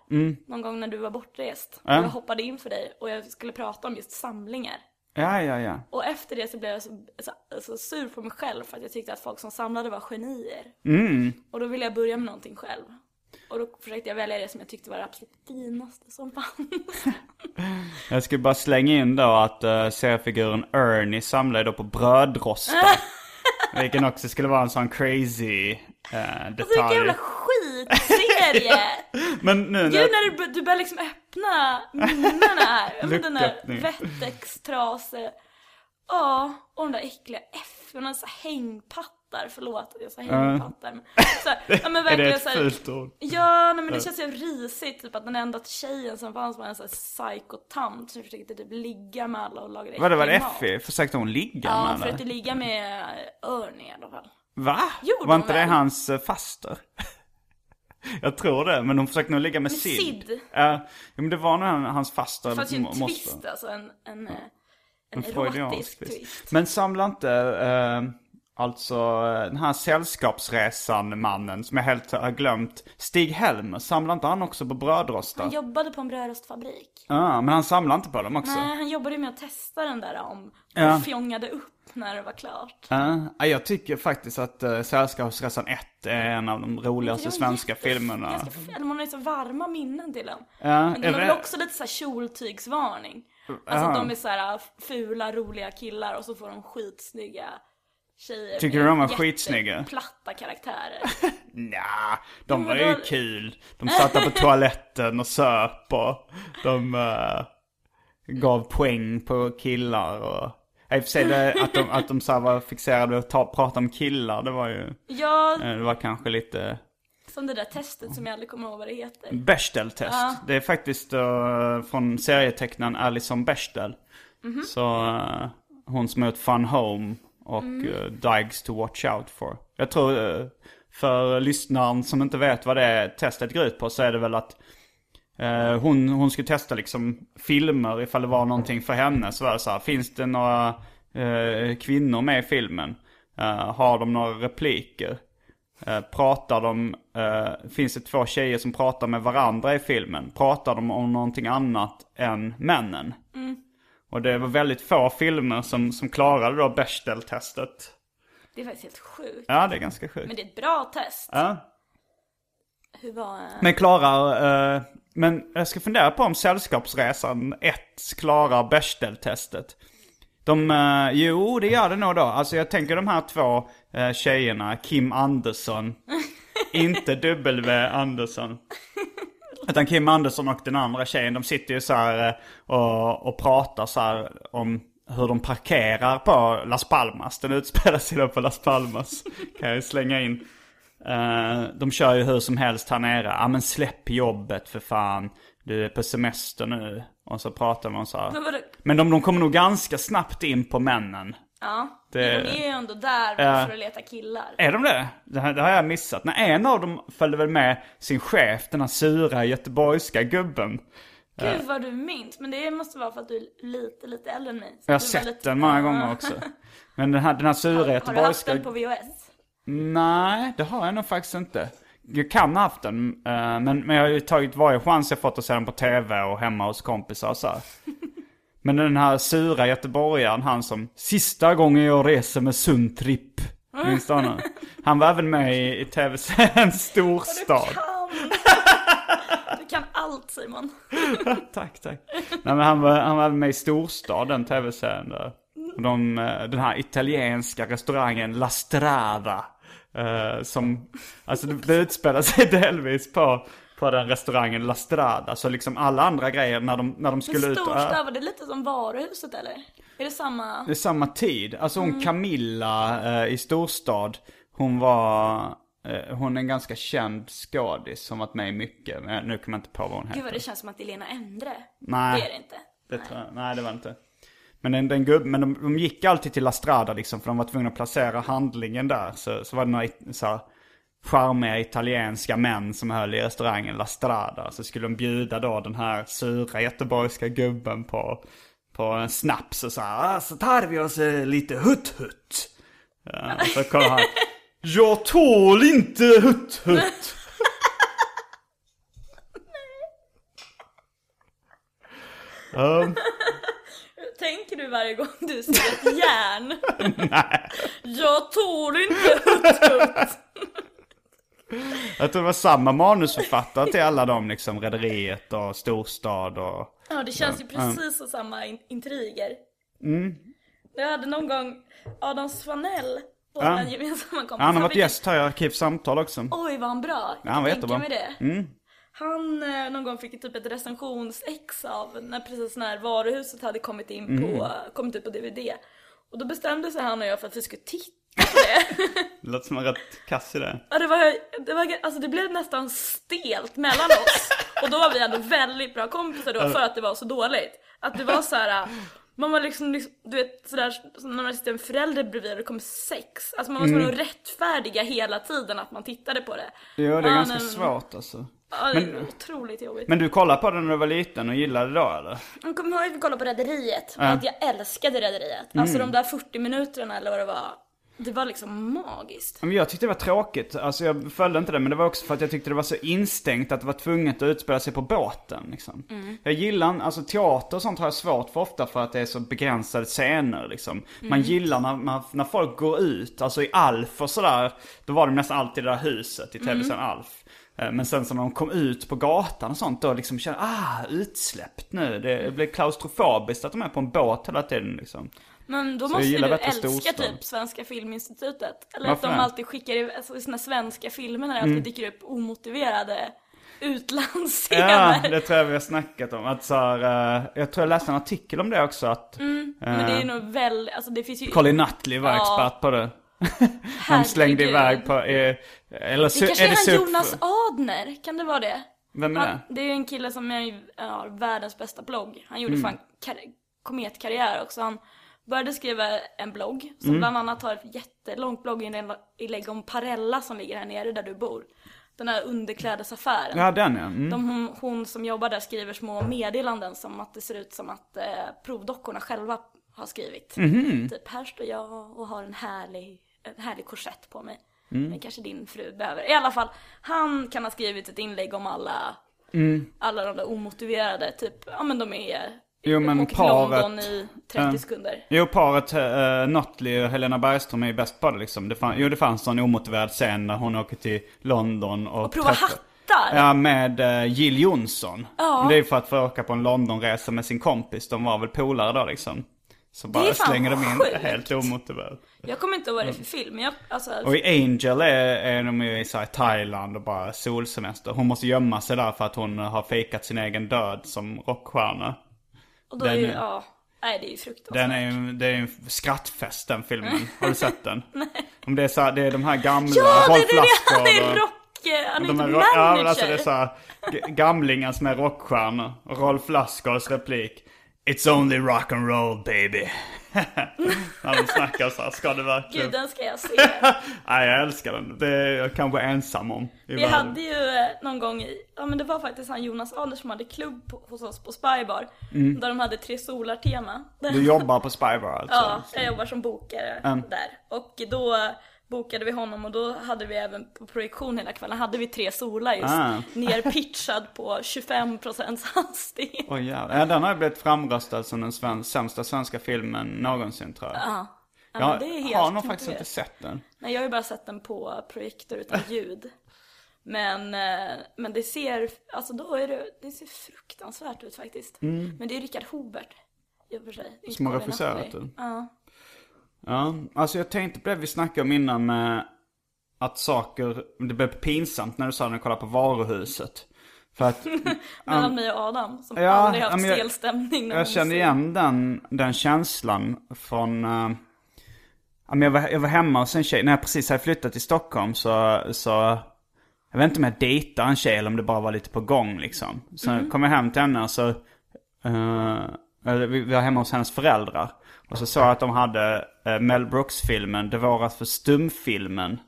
Någon gång när du var bortrest. Mm. Och jag hoppade in för dig och jag skulle prata om just samlingar. Ja, ja, ja. Och efter det så blev jag så, så, så sur på mig själv för att jag tyckte att folk som samlade var genier. Mm. Och då ville jag börja med någonting själv. Och då försökte jag välja det som jag tyckte var det absolut finaste som fanns. Jag skulle bara slänga in då att uh, seriefiguren Ernie samlade då på brödrostar. Vilken också skulle vara en sån crazy uh, Alltså vilken detalj. jävla skitserie! Men nu Gud när... när du, du börjar liksom öppna minnena här. Den där. Wettex-trase. Ja, och de där äckliga F. Och så här hängpattar. Förlåt att jag sa hängpattar. Men, så ja, men Är det ett så här, fult ord? Ja, nej, men det känns ju risigt. Typ att den enda tjejen som fanns var en sån här psykotant som försökte typ ligga med alla och laga Vadå, var det äcklig mat. Effie? Försökte hon ligga Ja, med hon eller? försökte ligga med Örn i alla fall. Va? Gjorde var inte det hans uh, faster? Jag tror det, men hon försökte nog ligga med Med Sid. Sid? Ja, men det var nog han- hans faster. Det fanns ju en måste- twist alltså, en, en, eh, en, En erotisk twist. twist. Men samla inte, eh, alltså eh, den här sällskapsresan-mannen som jag helt har glömt. Stig Helmer, samlar inte han också på brödrostar? Han jobbade på en brödrostfabrik. Ja, men han samlar inte på dem också? Nej, han jobbade ju med att testa den där om och Ja. fjongade upp när det var klart. Ja, jag tycker faktiskt att uh, Sällskapsresan 1 är en av de roligaste svenska filmerna. Ganska fel, man har ju så varma minnen till den. Ja, Men de är har väl också lite så här kjoltygsvarning. Alltså Ja. de är så här fula, roliga killar och så får de skitsnygga tjejer. Tycker du de jätte- skitsnygga? platta karaktärer. Nja, de var ju då- kul. De satt på toaletten och söp och de eh, gav poäng på killar och... I och för sig det, att de, att de så var fixerade att ta, prata om killar, det var ju... Ja, eh, Det var kanske lite som det där testet som jag aldrig kommer ihåg vad det heter. Bechdel-test. Ja. Det är faktiskt eh, från serietecknaren Alison Bechdel. Mhm. Så eh, hon som har gjort Fun Home och Mm. uh, Dykes to Watch Out For. Jag tror eh, för lyssnaren som inte vet vad det testet går ut på så är det väl att eh, hon, hon skulle testa liksom filmer ifall det var någonting för henne. Så var det så här, finns det några eh, kvinnor med i filmen? Eh, har de några repliker? Eh, pratar de, eh, finns det två tjejer som pratar med varandra i filmen? Pratar de om någonting annat än männen? Och det var väldigt få filmer som, som klarade då Bechdel-testet. Det är faktiskt helt sjukt. Ja, det är ganska sjukt. Men det är ett bra test. Ja. Hur var... eh, Men klarar, eh, men jag ska fundera på om Sällskapsresan 1 klarar Bechdel-testet. De, eh, jo det gör det nog då. Alltså jag tänker de här två eh, tjejerna, Kim Andersson inte W. Andersson. Utan Kim Andersson och den andra tjejen, de sitter ju så här eh, och, och pratar så här om hur de parkerar på Las Palmas. Den utspelar sig då på Las Palmas. Kan jag ju slänga in. Eh, de kör ju hur som helst här nere. Ja men släpp jobbet för fan. Du är på semester nu. Och så pratar man så här. Men de, de kommer nog ganska snabbt in på männen. Ja, Det- men de är ju ändå där Ja. för att leta killar. Är de det? Det, här, det har jag missat. Nej, en av dem följde väl med sin chef, den här sura göteborgska gubben. Gud vad du minns, men det måste vara för att du är lite, lite äldre än mig. Jag har sett lite- den många gånger också. Men den här, den här sura Har du haft göteborgska... den på VHS? Nej, det har jag nog faktiskt inte. Jag kan ha haft den, eh, men, men jag har ju tagit varje chans jag fått att se den på tv och hemma hos kompisar och så. Men den här sura göteborgaren, han som sista gången jag reser med Sundtripp. Minns du honom? Han var även med i, i tv-serien Storstad. Kan! Du kan allt Simon. Tack, tack. Nej, men han, var, han var med i Storstad, den tv-serien där. Och De, eh, den här italienska restaurangen La Strada. eh, som, alltså det, det utspelar sig delvis på, på den restaurangen La Strada. Så liksom alla andra grejer när de, när de skulle ut och storstad, var det lite som varuhuset eller? Är det samma? Det är samma tid. Alltså hon Mm. Camilla eh, i Storstad, hon var, eh, hon är en ganska känd skådis som varit med i mycket. Men nu kommer jag inte på vad hon heter. Gud vad det känns som att det är Lena Endre. Nej. Det är det inte. Det tror jag, nej det var inte. Men den, den gubb, men de, de gick alltid till La Strada liksom för de var tvungna att placera handlingen där. Så, så var det några så här, charmiga italienska män som höll i restaurangen La Strada. Så skulle de bjuda då den här sura göteborgska gubben på, på en snaps och så här, ah, så tar vi oss eh, lite hutt-hutt. Ja, och så kollar han, jag tål inte hutt-hutt. Um, Tänker du varje gång du ser ett järn? Nej. Jag tål inte hutt-hutt. Jag tror det var samma manusförfattare till alla de liksom, Rederiet och Storstad och... Ja, det känns ju precis som samma in- intriger. Mm. Jag hade någon gång Adam Svanell, vår Ja. gemensamma kompis. Han har varit gäst här i Arkivsamtal också. Oj vad han bra. Ja, han var jättebra. Mm. mig det. Han eh, någon gång fick typ ett recensionsex av när precis när varuhuset hade kommit in på, Mm. kommit ut på DVD. Och då bestämde sig han och jag för att vi skulle titta på det. Låter som en rätt kass idé. Ja, det, var, det, var, alltså det blev nästan stelt mellan oss. Och då var vi ändå väldigt bra kompisar då för att det var så dåligt. Att det var så här. Man var liksom, liksom du vet sådär när man sitter en förälder bredvid och det kommer sex. Alltså man var tvungen att rättfärdiga hela tiden att man tittade på det. Jo, det är Ja, ganska men- svårt alltså. Ja, det är Men- otroligt jobbigt. Men du kollade på den när du var liten och gillade det då eller? Jag kommer ihåg att vi kollade på Rederiet och att jag älskade Rederiet. Alltså Mm. de där 40 minuterna eller vad det var. Det var liksom magiskt. Men jag tyckte det var tråkigt. Alltså jag följde inte det, men det var också för att jag tyckte det var så instängt att det var tvunget att utspela sig på båten. Liksom. Jag gillar, alltså teater och sånt har jag svårt för ofta för att det är så begränsade scener liksom. Man gillar när, när, när folk går ut, alltså i Alf och sådär, då var det nästan alltid det där huset i tv-serien Alf. Eh, Men sen så när de kom ut på gatan och sånt då liksom kände ah, utsläppt nu. Det blev klaustrofobiskt att de är på en båt hela tiden liksom. Men då Så måste du älska typ Svenska Filminstitutet. Eller Varför att de alltid skickar i alltså, sina svenska filmer när det alltid dyker upp omotiverade utlandsscener. Ja, det tror jag vi har snackat om. Att så här, eh, jag tror jag läste en artikel om det också. Att Men det är ju nog väl, alltså det finns ju... Colin Nutley var Ja. expert på det. De Herregud. slängde iväg på... Eh, eller Det kanske är det han Jonas Adner, kan det vara det? Vem är Han, det? det är en kille som är, har världens bästa blogg. Han gjorde Mm. fan kar- kometkarriär också. Han började skriva en blogg Mm. som bland annat har ett jättelångt blogginlägg om Parella som ligger här nere där du bor. Den här underklädesaffären. Ja, den ja. Mm. De, hon, hon som jobbar där skriver små meddelanden som att det ser ut som att eh, provdockorna själva har skrivit. Mhm. Typ, här står jag och har en härlig, en härlig korsett på mig. Mm. Men kanske din fru behöver. I alla fall, han kan ha skrivit ett inlägg om alla, Mm. alla de där omotiverade, typ, ja men de är Jo, men till paret- London i 30 Ja. sekunder. Jo, paret uh, Nutley och Helena Bergström är ju bäst på det liksom. Det fann, jo, det fanns en omotiverad scen när hon åker till London och... Och prova träffar- hattar! Ja, med uh, Jill Johnson. Ja. Det är för att få åka på en Londonresa med sin kompis. De var väl polare då liksom. Så Det bara är fan slänger de in sjukt. helt omotiverat. Jag kommer inte ihåg vad det är för film, men jag, alltså, Och i Angel är, är de ju i så här, Thailand och bara solsemester. Hon måste gömma sig där för att hon har fejkat sin egen död som rockstjärna. Och då är ju, den är- ja, nej det är ju fruktansvärt. Den är ju, det är ju en skrattfest den filmen. Har du sett den? Nej. Om det är så här, det är de här gamla Ja, det är det, han är rock, eh, han är de inte manager. ja, men alltså det är så här, gamlingar som är rockstjärnor. Rolf Lassgårds replik. It's only rock and roll baby. När de snackar så här, ska det verkligen? Gud, den ska jag se. Nej, jag älskar den. Det är jag kanske ensam om Vi världen. hade ju eh, någon gång i, ja men det var faktiskt han Jonas Adler som hade klubb på, hos oss på Spybar. Där de hade tre solar-tema. Mm. Du jobbar på Spybar alltså? Ja, jag jobbar som bokare Mm. där. Och då bokade vi honom och då hade vi även på projektion hela kvällen hade vi tre solar just Ah. nerpitchad på 25% hastighet. Oj jävlar. Ja, den har ju blivit framröstad som den sven- sämsta svenska filmen någonsin tror jag. Ja. Ja, Jag det är helt har nog faktiskt inte sett den. Nej, jag har ju bara sett den på projektor utan ljud. Men, eh, men det ser, alltså då är det, det ser fruktansvärt ut faktiskt. Men det är Richard Hobert i och för sig. Mm. Som har regisserat den. Ja. Ja, alltså jag tänkte på det vi snackade om innan med att saker, det blev pinsamt när du sa när du kollade på varuhuset. För att Mellan mig och Adam som Ja, aldrig haft jag- stel stämning jag kände igen den, den känslan från... Uh, jag, var, jag var hemma hos en tjej, när jag precis hade flyttat till Stockholm så, så... Jag vet inte om jag dejtade en tjej eller om det bara var lite på gång liksom. Så kom jag hem till henne och så... vi vi var hemma hos hennes föräldrar. Och så såg jag att de hade eh, Mel Brooks-filmen Det våras för stumfilmen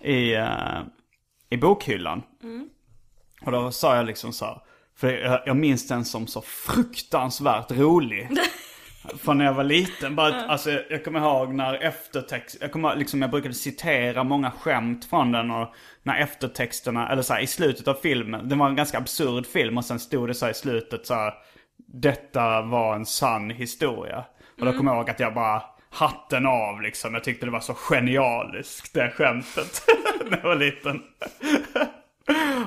i, eh, i bokhyllan. Och då sa jag liksom så här, för jag, jag minns den som så fruktansvärt rolig. Från när jag var liten. Bara, att, alltså, jag kommer ihåg när eftertext, jag kommer liksom jag brukade citera många skämt från den och när eftertexterna, eller så här, i slutet av filmen, det var en ganska absurd film och sen stod det så här i slutet så här, detta var en sann historia. Och då kommer jag ihåg att jag bara, hatten av liksom, jag tyckte det var så genialiskt det skämtet. när jag var liten.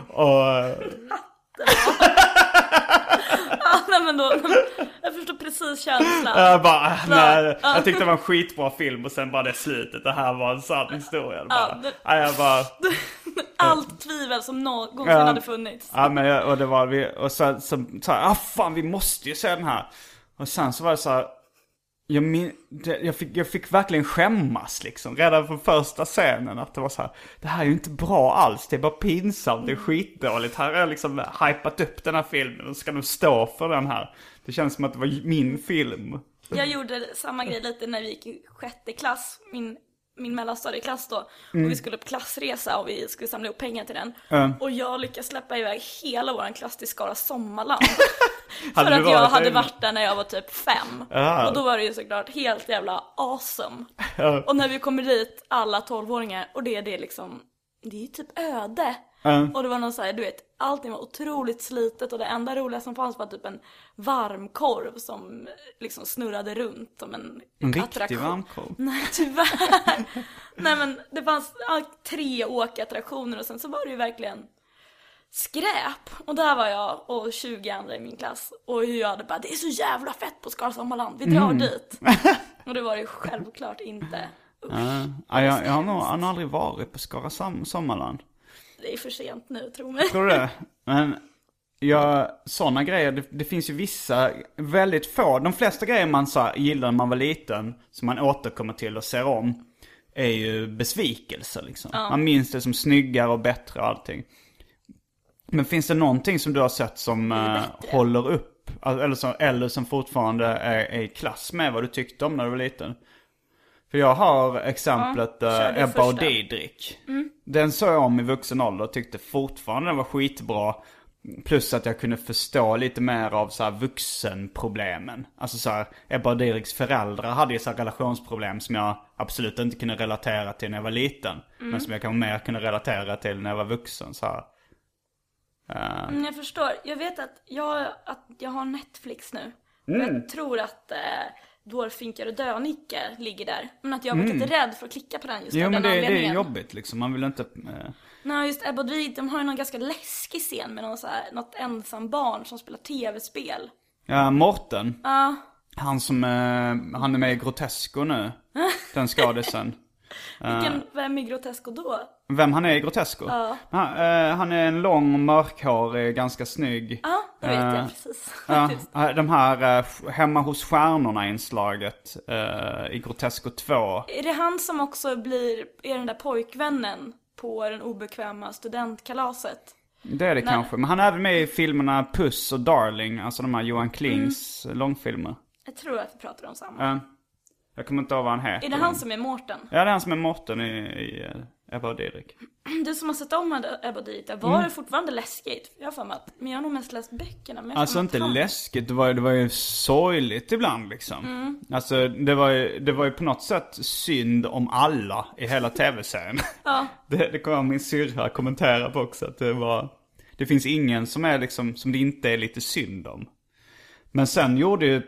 och... Ja, nej, men då, jag förstår precis känslan. Jag bara, äh, nej, Ja. jag tyckte det var en skitbra film och sen bara det slutet, det här var en sann historia. Bara, Ja, det- nej, jag bara, Allt tvivel som någonsin Ja. hade funnits. ja men jag, och det var vi, och så, så, så här, ah fan vi måste ju se den här. Och sen så var det så här, jag, min, det, jag, fick, jag fick verkligen skämmas liksom, redan från första scenen. Att det var så här, det här är ju inte bra alls, det är bara pinsamt, det är skitdåligt. Här har jag liksom hypat upp den här filmen och ska nu stå för den här. Det känns som att det var min film. Jag gjorde samma grej lite när vi gick i sjätte klass, min, min mellanstadieklass då. Mm. Och vi skulle på klassresa och vi skulle samla ihop pengar till den. Och jag lyckades släppa iväg hela våran klass till Skara Sommarland. För att jag hade där? varit där när jag var typ fem. Ja. Och då var det ju såklart helt jävla awesome. Och när vi kommer dit, alla tolvåringar, och det är det liksom, det är ju typ öde. Och det var någon så här, du vet, allting var otroligt slitet och det enda roliga som fanns var typ en varmkorv som liksom snurrade runt som en En attraktion. varmkorv? Nej tyvärr. Nej men det fanns tre åkattraktioner och sen så var det ju verkligen skräp. Och där var jag och 20 andra i min klass. Och hur jag hade bara, det är så jävla fett på Skara Sommarland, vi drar dit. Och det var det ju självklart inte. Usch, Ja, jag, jag, har nog, jag har nog aldrig varit på Skara Som- Sommarland. Det är för sent nu, tro mig. Tror du det? Men ja, sådana grejer, det, det finns ju vissa, väldigt få, de flesta grejer man så gillade när man var liten, som man återkommer till och ser om, är ju besvikelser liksom. Man minns det som snyggare och bättre och allting. Men finns det någonting som du har sett som bättre. håller upp, eller som, eller som fortfarande är, är i klass med vad du tyckte om när du var liten? För jag har exemplet Ja, du Ebba och. Didrik. Den såg jag om i vuxen ålder och tyckte fortfarande den var skitbra. Plus att jag kunde förstå lite mer av så här vuxenproblemen. Alltså så här, Ebba och Didriks föräldrar hade ju så här relationsproblem som jag absolut inte kunde relatera till när jag var liten. Men som jag kanske mer kunde relatera till när jag var vuxen. Så här. Mm, jag förstår. Jag vet att jag, att jag har Netflix nu. Mm. Jag tror att eh, Dårfinkar och Dönicke ligger där. Men att jag har varit lite rädd för att klicka på den just Mm. Jo av men den det, det är anledningen. jobbigt liksom. Man vill inte... Eh, Nej, just Ebba Did, de har ju någon ganska läskig scen med någon så här, något ensam barn som spelar tv-spel. ja, Morten. Ja, Han som, eh, han är med i Grotesco nu. Den skådisen. Vilken, vem är Grotesco då? Vem han är i Grotesco? Han, eh, han är en lång, mörkhårig, ganska snygg. Ja, det vet jag Eh, precis. Ja, eh, de här eh, Hemma hos stjärnorna inslaget eh, i Grotesco 2. Är det han som också blir, är den där pojkvännen på den obekväma studentkalaset? Det är det Nej. kanske. Men han är även med i filmerna Puss och Darling, alltså de här Johan Klings Mm. långfilmer. Jag tror att vi pratar om samma. Ja. jag kommer inte ihåg vad han heter. Är det han som är Mårten? Ja, det är han som är Mårten i, i uh, Ebba och Didrik. Du som har sett om Ebba och Didrik, var det fortfarande läskigt? Jag har för mig att, men jag har nog mest läst böckerna. Men Alltså inte han- läskigt, det var, ju- det var ju sorgligt ibland liksom. Mm. Alltså det var, ju, det var ju på något sätt synd om alla i hela tv-serien. Ja. Det, det kommer min syrra kommentera på också, att det var... Det finns ingen som är liksom, som det inte är lite synd om. Men sen gjorde ju...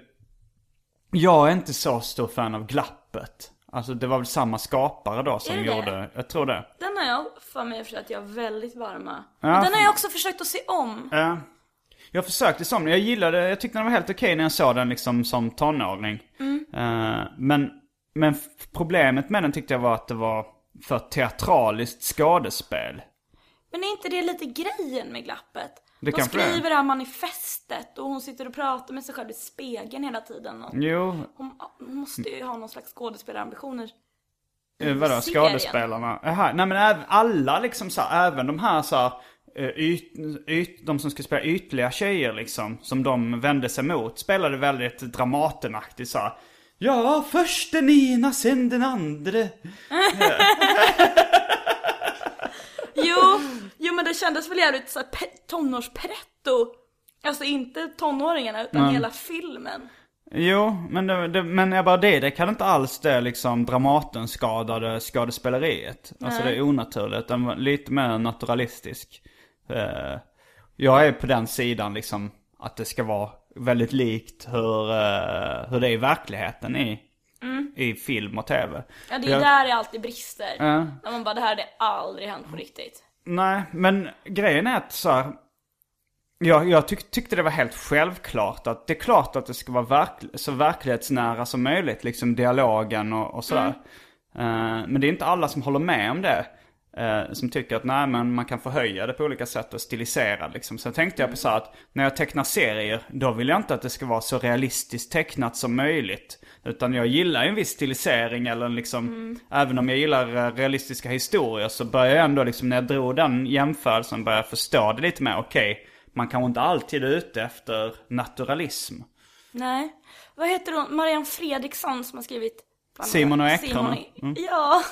Jag är inte så stor fan av glappet. Alltså det var väl samma skapare då som Är det det? gjorde, jag tror det. Den har jag för mig för att jag är väldigt varma. Ja, Men den har jag också försökt att se om. Ja. Jag försökte som, jag gillade, jag tyckte den var helt okej när jag såg den liksom som tonåring. Eh, men, men problemet med den tyckte jag var att det var för teatraliskt skådespel. Men är inte det lite grejen med glappet? Det De kanske det skriver det här manifestet och hon sitter och pratar med sig själv i spegeln hela tiden. Och Jo, hon, hon måste ju ha någon slags skådespelarambitioner. Eh, vadå, skådespelarna? Jaha, nej men alla liksom så här, även de här så här, eh, yt, yt, de som ska spela ytliga tjejer liksom, som de vände sig mot, spelade väldigt Dramatenaktigt så här. Ja, först den ena, sen den andra. Jo, jo men det kändes väl jävligt så här pe- tonårspretto. Alltså inte tonåringarna utan hela filmen. Jo, men, det, det, men jag bara det, det kan inte alls det liksom Dramaten-skadade skådespeleriet. Alltså det är onaturligt, den var lite mer naturalistisk. Eh, jag är på den sidan liksom att det ska vara väldigt likt hur, eh, hur det är i verkligheten i, i film och tv. Ja det är Jag- där det alltid brister. Ja. När man bara det här hade aldrig hänt på riktigt. Nej, men grejen är att så här, jag, jag tyck, tyckte det var helt självklart att det är klart att det ska vara verk, så verklighetsnära som möjligt, liksom dialogen och, och sådär. Eh, men det är inte alla som håller med om det. Eh, som tycker att nej men man kan förhöja det på olika sätt och stilisera liksom. Så tänkte jag på så här att när jag tecknar serier, då vill jag inte att det ska vara så realistiskt tecknat som möjligt. Utan jag gillar ju en viss stilisering eller liksom, även om jag gillar eh, realistiska historier så börjar jag ändå liksom, när jag drog den jämförelsen, börja förstå det lite mer. Okej, man kanske inte alltid är ute efter naturalism. Nej. Vad heter hon? Marianne Fredriksson som har skrivit Simon och Simon Ekrarna. Mm. Ja.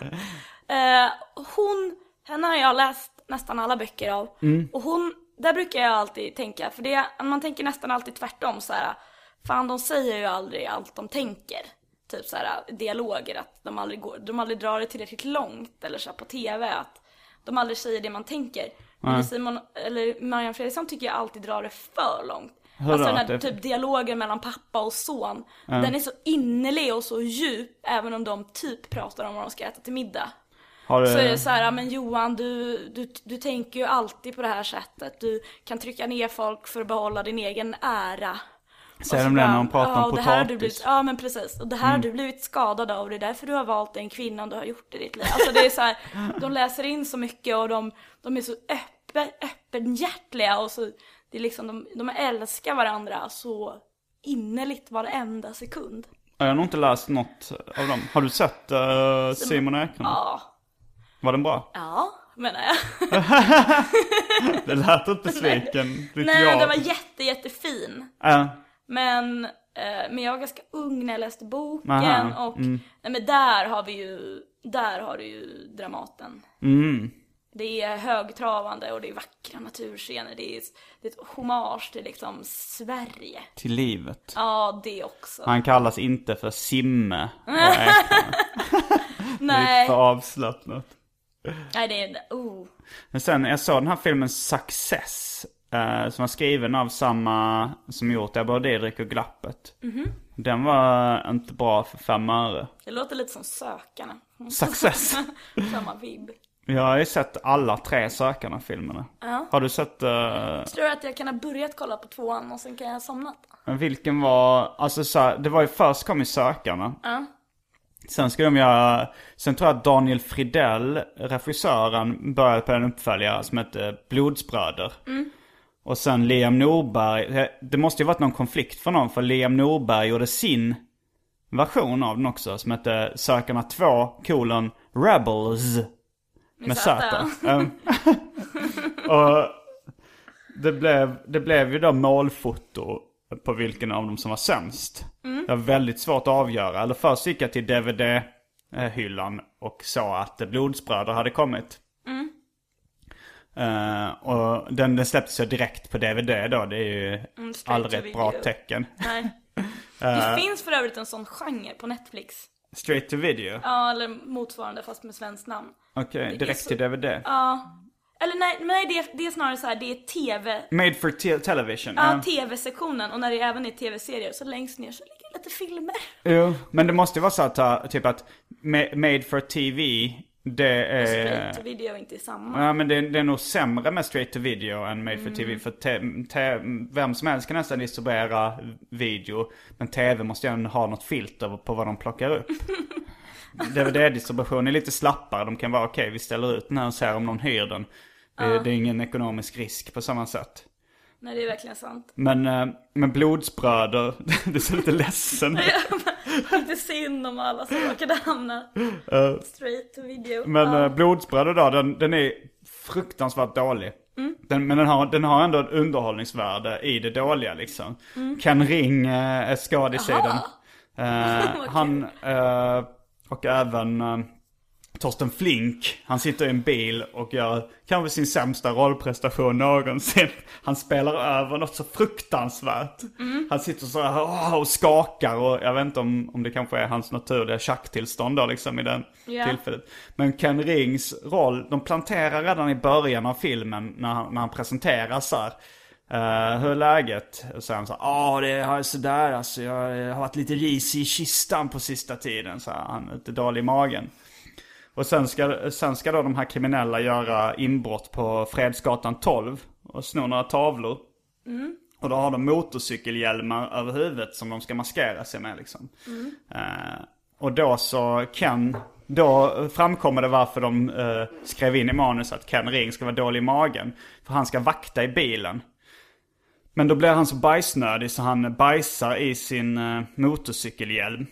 Eh, hon, henne har jag läst nästan alla böcker av. Mm. Och hon, där brukar jag alltid tänka, för det, man tänker nästan alltid tvärtom så här. Fan de säger ju aldrig allt de tänker. Typ så här dialoger, att de aldrig, går, de aldrig drar det tillräckligt långt. Eller så här på tv, att de aldrig säger det man tänker. Men Simon, eller Marianne Fredriksson tycker jag alltid drar det för långt. Hur alltså då? den här typ dialogen mellan pappa och son. Den är så innerlig och så djup, även om de typ pratar om vad de ska äta till middag. Har. Så är det så här, men Johan du, du, du tänker ju alltid på det här sättet. Du kan trycka ner folk för att behålla din egen ära. Säger de det när de pratar ja, om och det här har du potatis? blivit, Ja men precis. Och det här har du blivit skadad av. Det är därför du har valt den kvinnan du har gjort i ditt liv. Alltså det är så här, de läser in så mycket och de, de är så öppen, öppenhjärtliga och så, det är liksom, de, de älskar varandra så innerligt varenda sekund. Jag har nog inte läst något av dem. Har du sett eh, Simon Ekrarna? Ja, Var den bra? ja menar jag. Det lät inte besviken. Lite Nej, jag. den var jätte, jättefin. Ja. Men, eh, men jag var ganska ung när jag läste boken Aha, och nej, men där har vi ju, där har du ju Dramaten. Mm. Det är högtravande och det är vackra naturscener. Det är, det är ett hommage till liksom Sverige. Till livet. Ja, det också. Han kallas inte för Simme och Ekrarna. Nej, För avslappnat. Nej det är, oh. Men sen, jag såg den här filmen Success. eh, som var skriven av samma som gjort Ebba och Didrik och Glappet. Mhm. Den var inte bra för fem öre. Det låter lite som Sökarna. Success. Samma vibb. Jag har ju sett alla tre Sökarna-filmerna. Ja. Har du sett... eh, Tror du att jag kan ha börjat kolla på tvåan och sen kan jag ha somnat? vilken var... Alltså så här, det var ju först kom ju Sökarna. Ja. Sen ska de göra... Sen tror jag att Daniel Fridell, regissören, började på en uppföljare som hette Blodsbröder. Och sen Liam Norberg. Det måste ju varit någon konflikt för någon. För Liam Norberg gjorde sin version av den också. Som hette Sökarna 2, kolon, Rebels. Med Z. Z. Och det blev, det blev ju då målfoto på vilken av dem som var sämst. Det var väldigt svårt att avgöra. Eller först gick jag till DVD-hyllan och sa att Blodsbröder hade kommit. Eh, och den, den släpptes ju direkt på DVD då. Det är ju Mm, aldrig ett bra video. tecken. Nej. Eh. Det finns för övrigt en sån genre på Netflix. Straight to video? Ja, eller motsvarande fast med svenskt namn. Okej, är direkt så- till DVD. Ja. Eller nej, nej det, är, det är snarare så här, det är TV. Made for te- television. Ja, ja. tv-sektionen. Och när det även är tv-serier så längst ner så ligger lite filmer. Jo, men det måste ju vara så att uh, typ att ma- Made for TV, det är... Straight to video är inte samma. Ja men det, det är nog sämre med straight to video än made for Mm. TV. För te, te, vem som helst kan nästan distribuera video. Men tv måste ju ändå ha något filter på vad de plockar upp. DVD-distribution är lite slappare. De kan vara okej, vi ställer ut den här och ser om någon hyr den. Det, det är ingen ekonomisk risk på samma sätt. Nej, det är verkligen sant. Men, eh, men blodsbröder, det är så lite ledsen. Inte synd om alla som råkade hamna straight to video. Men ja. uh, blodsbröder då, den, den är fruktansvärt dålig. Den, men den har, den har ändå ett underhållningsvärde i det dåliga liksom. Ken Ring uh, är skådis i den. Han, och även Torsten Flink, han sitter i en bil och gör kanske sin sämsta rollprestation någonsin. Han spelar över något så fruktansvärt. Han sitter så här och skakar och jag vet inte om, om det kanske är hans naturliga tjacktillstånd då liksom i den Ja. tillfället. Men Ken Rings roll, de planterar redan i början av filmen när han, när han presenterar så här. Uh, hur är läget? Och så han så ja det är sådär alltså. Jag har varit lite risig i kistan på sista tiden. Så här, han är lite dålig i magen. Och sen ska, sen ska då de här kriminella göra inbrott på Fredsgatan 12 och sno några tavlor. Och då har de motorcykelhjälmar över huvudet som de ska maskera sig med liksom. Eh, och då så Ken, då framkommer det varför de eh, skrev in i manus att Ken Ring ska vara dålig i magen. För han ska vakta i bilen. Men då blir han så bajsnödig så han bajsar i sin eh, motorcykelhjälm.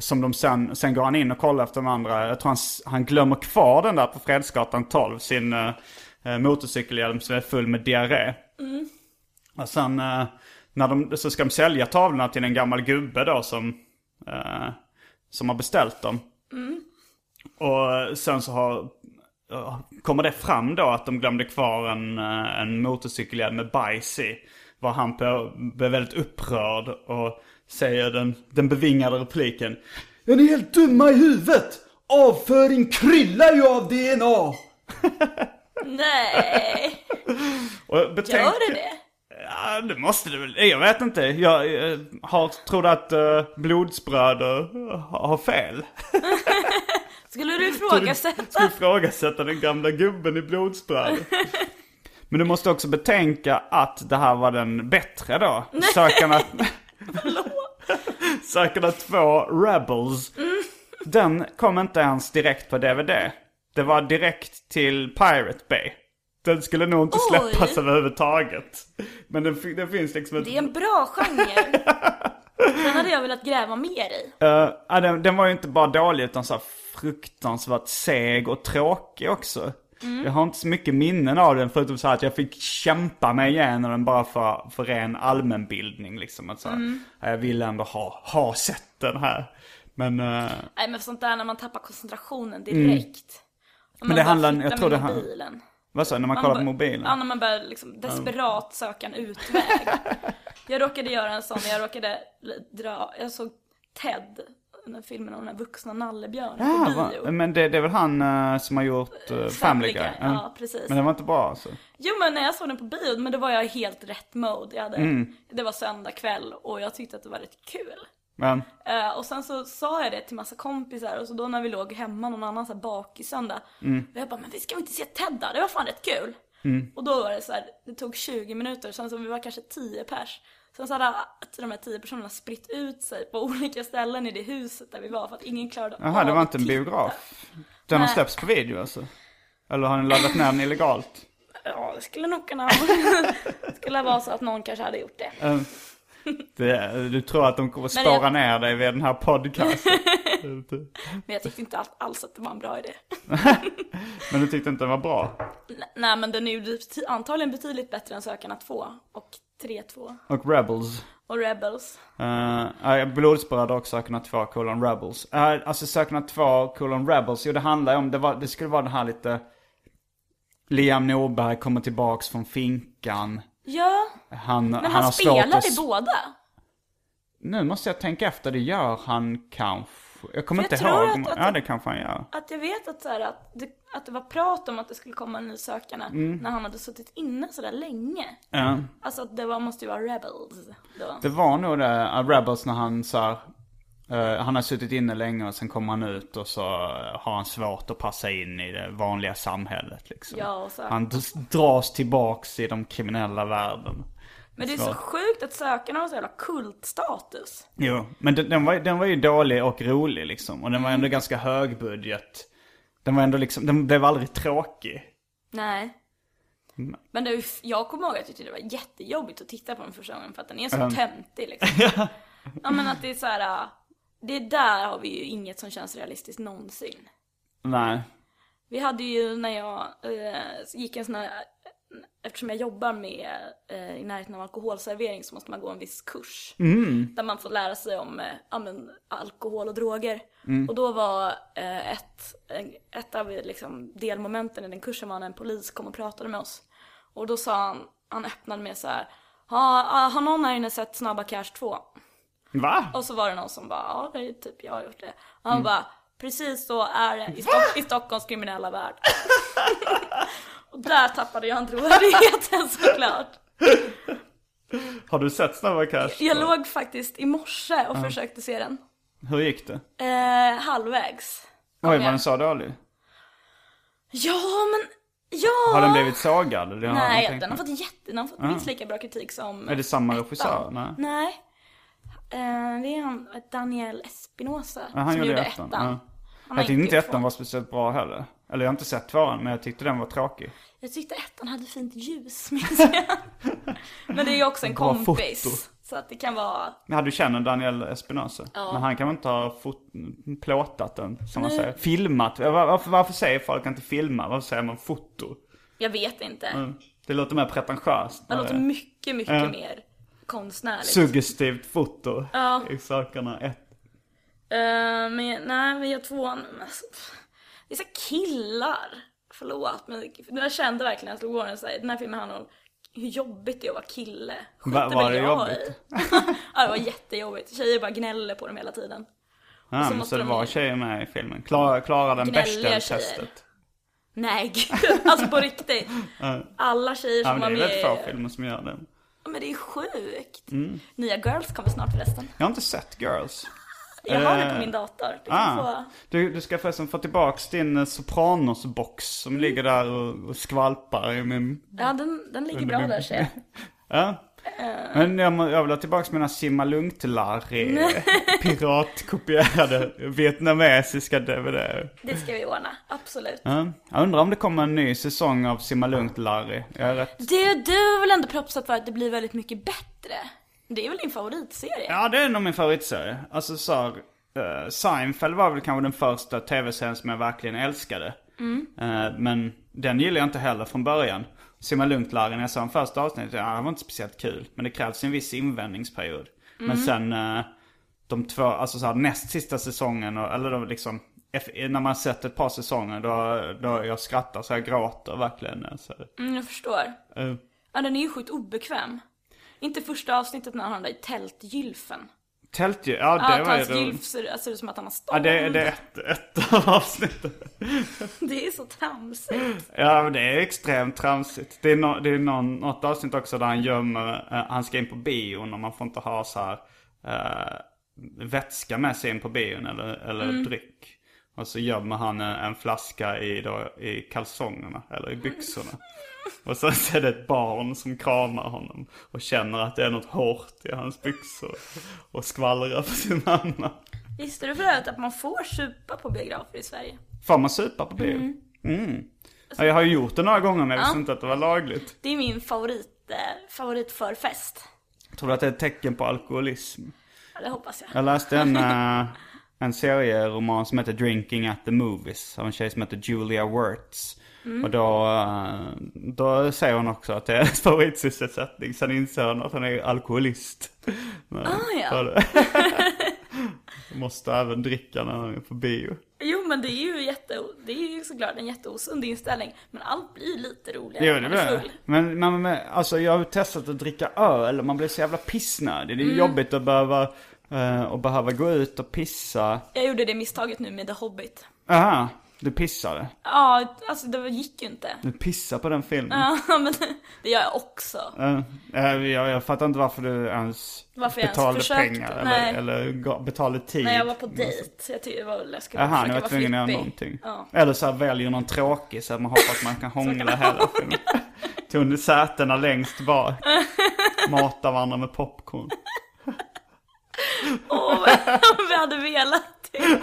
Som de sen, sen går han in och kollar efter de andra. Jag tror han, han glömmer kvar den där på Fredsgatan 12. Sin eh, eh, motorcykelhjälm som är full med diarré. Och sen eh, när de, så ska de sälja tavlorna till en gammal gubbe då som, eh, som har beställt dem. Och sen så har, eh, kommer det fram då att de glömde kvar en, eh, en motorcykelhjälm med bajs i. Var han på, blev väldigt upprörd och säger den, den bevingade repliken. Är ni helt dumma i huvudet? Avföring kryllar ju av DNA! Nej, Och betänk, gör det det? Ja, det måste det väl. Jag vet inte. Jag eh, har, tror att uh, blodsbröder har har fel. Skulle du ifrågasätta? ifrågasätta den gamla gubben i blodsbröder. Men du måste också betänka att det här var den bättre då. Sökarna... Sökarna 2 Rebels. Den kom inte ens direkt på DVD. Det var direkt till Pirate Bay. Den skulle nog inte Oj. släppas överhuvudtaget. Men den, den finns liksom ett... Det är en bra genre. Den hade jag velat gräva mer i. Uh, den, den var ju inte bara dålig utan så fruktansvärt seg och tråkig också. Jag har inte så mycket minnen av den förutom så här att jag fick kämpa mig igenom den bara för, för ren allmänbildning liksom. Att så här, Jag ville ändå ha, ha sett den här. Men, uh, Nej men sånt där när man tappar koncentrationen direkt. Om Men det handlar- jag tror det han- mobilen. vad sa jag, när man Man kollar på mobilen? Ja, när man börjar liksom desperat söka en utväg. jag råkade göra en sån, jag råkade dra, jag såg Ted, den här filmen om den här vuxna nallebjörnen Ja, på va, bio. men det, det är väl han eh, som har gjort uh, Family Guy? Ja, precis. Men den var inte bra alltså? Jo men när jag såg den på bio, men då var jag i helt rätt mode. Jag hade, Mm. Det var söndag kväll och jag tyckte att det var rätt kul. Men, Eh, och sen så sa jag det till massa kompisar och så då när vi låg hemma någon annan så här bakisöndag. Mm. Och jag bara, men vi ska väl inte se Ted då? Det var fan rätt kul. Och då var det så här, det tog 20 minuter, sen så vi var kanske 10 pers. Sen så hade att de här 10 personerna spritt ut sig på olika ställen i det huset där vi var för att ingen klarade jaha, det av var inte en biograf? Den har släppts på video alltså? Eller har ni laddat ner den illegalt? Ja, det skulle nog kunna det skulle vara så att någon kanske hade gjort det. Eh, Det, du tror att de kommer spåra jag- ner dig vid den här podcasten? Men jag tyckte inte all- alls att det var en bra idé. Men du tyckte inte den var bra? Nej men den är ju antagligen betydligt bättre än Sökarna 2 och 3-2 Och Rebels? och Rebels. Uh, Blodsbröder och Sökarna 2 colon Rebels. Uh, alltså Sökarna 2 colon Rebels, jo det handlar ju om, det, var, det skulle vara den här lite... Liam Norberg kommer tillbaks från finkan. Ja, Han, men han, han, spelar i båda. Nu måste jag tänka efter, det gör han kanske. Jag kommer inte jag tror ihåg. att- att- ja det kanske han gör. Att jag vet att, så här, att, det, att det var prat om att det skulle komma en ny Sökarna Mm. när han hade suttit inne sådär länge. Ja. Alltså att det var, måste ju vara Rebels då. Det var nog det, uh, Rebels när han så här, eh, han har suttit inne länge och sen kommer han ut och så eh, har han svårt att passa in i det vanliga samhället liksom. Ja, och så. Han dras tillbaks i de kriminella världen. Men det är så sjukt att Sökarna har så jävla kultstatus. Jo, men den, den, var, den var ju dålig och rolig liksom. Och den var ändå Mm. ganska hög budget. Den var ändå liksom, den blev aldrig tråkig. Nej. Mm. Men det jag kommer ihåg att jag tyckte det var jättejobbigt att titta på den första gången för att den är så Mm. töntig liksom. ja men att det är så här. äh, det där har vi ju inget som känns realistiskt någonsin. Nej. Vi hade ju när jag eh, gick en sån här, eftersom jag jobbar med eh, i närheten av alkoholservering så måste man gå en viss kurs. Där man får lära sig om eh, men, alkohol och droger. Och då var eh, ett, ett av liksom, delmomenten i den kursen var när en polis kom och pratade med oss. Och då sa han, han öppnade med så här. Har, har någon här inne sett Snabba Cash 2? Va? Och så var det någon som bara, ja det är typ jag har gjort det. Och han bara, precis så är det i, Stock- i Stockholms kriminella värld. och där tappade jag en trovärdigheten såklart. Har du sett Snabba Cash? Jag låg faktiskt i morse och försökte se den. Hur gick det? Eh, halvvägs. Oj, var den så dålig? Ja men, ja! Har den blivit sågad? Jag Nej, tänkt den har fått jätte, den har fått minst lika bra kritik som Är det samma ettan. regissör? Nej. Nej. Eh, det är han, Daniel Espinosa Ja, han som gjorde ettan. ettan. Ja. Jag tyckte inte ettan var speciellt bra heller. Eller jag har inte sett tvåan, men jag tyckte den var tråkig. Jag tyckte ettan hade fint ljus, minns jag. Men det är ju också en Bra kompis. foto. Så att det kan vara... Men du känner Daniel Espinosa? Ja. Men han kan väl inte ha fot- plåtat den, som man säger. Filmat. Var- Varför, varför säger folk inte filma? Varför säger man foto? Jag vet inte. Mm. Det låter mer pretentiöst. Det låter det är mycket, mycket Ja. mer konstnärligt. Suggestivt foto Ja. i sakerna. Ett. Eh, men nej, men jag tvåan, alltså, pff, Det är så killar. Förlåt, men jag kände verkligen jag slog på den så här, den här filmen handlar om hur jobbigt det är att vara kille. Va- var det jag jobbigt? ja, det var jättejobbigt. Tjejer bara gnäller på dem hela tiden. Ja, så så det de var tjejer med i filmen. Klara, klara den Bechdel-testet. Nej gud, alltså på riktigt. Alla tjejer Ja, som men var det är väldigt få med. filmer som gör det. Ja, Men det är sjukt. Mm. Nya Girls kommer snart förresten. Jag har inte sett Girls. Jag har det Eh, på min dator. Du Ah, få... du, du ska förresten få tillbaks din eh, Sopranos-box som Mm. ligger där och, och skvalpar i min... Ja, den, den ligger bra där ser jag. Ja. Eh. Men jag, må- jag vill ha tillbaks mina Simma Lugnt-Larry piratkopierade vietnamesiska DVD. Det ska vi ordna, absolut. Ja. Jag undrar om det kommer en ny säsong av Simma Lugnt-Larry. Jag är rätt... Det, du har väl ändå propsat för att det blir väldigt mycket bättre? Det är väl din favoritserie? Ja, det är nog min favoritserie. Alltså så här, eh, Seinfeld var väl kanske den första tv-serien som jag verkligen älskade. Eh, men den gillade jag inte heller från början. Simma lugnt Larry, när jag såg den första avsnittet, ja, det var inte speciellt kul. Men det krävs en viss invändningsperiod. Men sen, eh, de två, alltså så här, näst sista säsongen, och, eller då liksom, när man sett ett par säsonger, då, då jag skrattar så jag gråter verkligen. Alltså. Mm, jag förstår. Eh, Ja, den är ju sjukt obekväm. Inte första avsnittet när han har den där i tältgylfen. Tältdjur, ja det att var ju gylf ser, ser ut som att han har stånd. Ja, det, det är ett, ett av avsnitten. Det är så tramsigt. Ja, men det är extremt tramsigt. Det är, no, det är någon, något avsnitt också där han gömmer, eh, han ska in på bion och man får inte ha så här. eh, vätska med sig in på bion eller, eller Mm. dryck. Och så gömmer han en, en flaska i, då, i kalsongerna eller i byxorna. Och sen så är det ett barn som kramar honom och känner att det är något hårt i hans byxor. Och skvallrar för sin mamma. Visste du förut att man får supa på biografer i Sverige? Får man supa på bio? Mm. Ja, jag har ju gjort det några gånger men jag visste Ja. inte att det var lagligt. Det är min favorit, eh, favoritförfest. Tror du att det är ett tecken på alkoholism? Ja, det hoppas jag. Jag läste en, eh, en serieroman som heter Drinking at the Movies av en tjej som heter Julia Wirtz. Mm. Och då, eh, då säger hon också att det är hennes favoritsysselsättning. Sen inser hon att hon är alkoholist. Men, Ah, ja. Måste även dricka när hon är på bio. Jo men det är ju jätte, det är ju såklart en jätteosund inställning. Men allt blir lite roligare Jo, när det man är full. men, men, men alltså jag har testat att dricka öl och man blir så jävla pissnödig. Mm. Det är jobbigt att behöva, eh, att behöva gå ut och pissa. Jag gjorde det misstaget nu med The Hobbit. Aha, du pissade. Ja, alltså det gick ju inte. Du pissar på den filmen. Ja, men det gör jag också. Eh, eh, jag, jag fattar inte varför du ens Varför jag ens betalade försökte. pengar eller, Nej. eller betalade tid. När jag var på dejt. Jag tyckte det var, jag skulle Jaha, försöka var vara tvungna att göra någonting. Ja. Eller så här, väljer någon tråkig så att man hoppas man kan hångla hela filmen. Tog sätena längst bak. Mata varandra med popcorn. Åh, om vi hade velat det.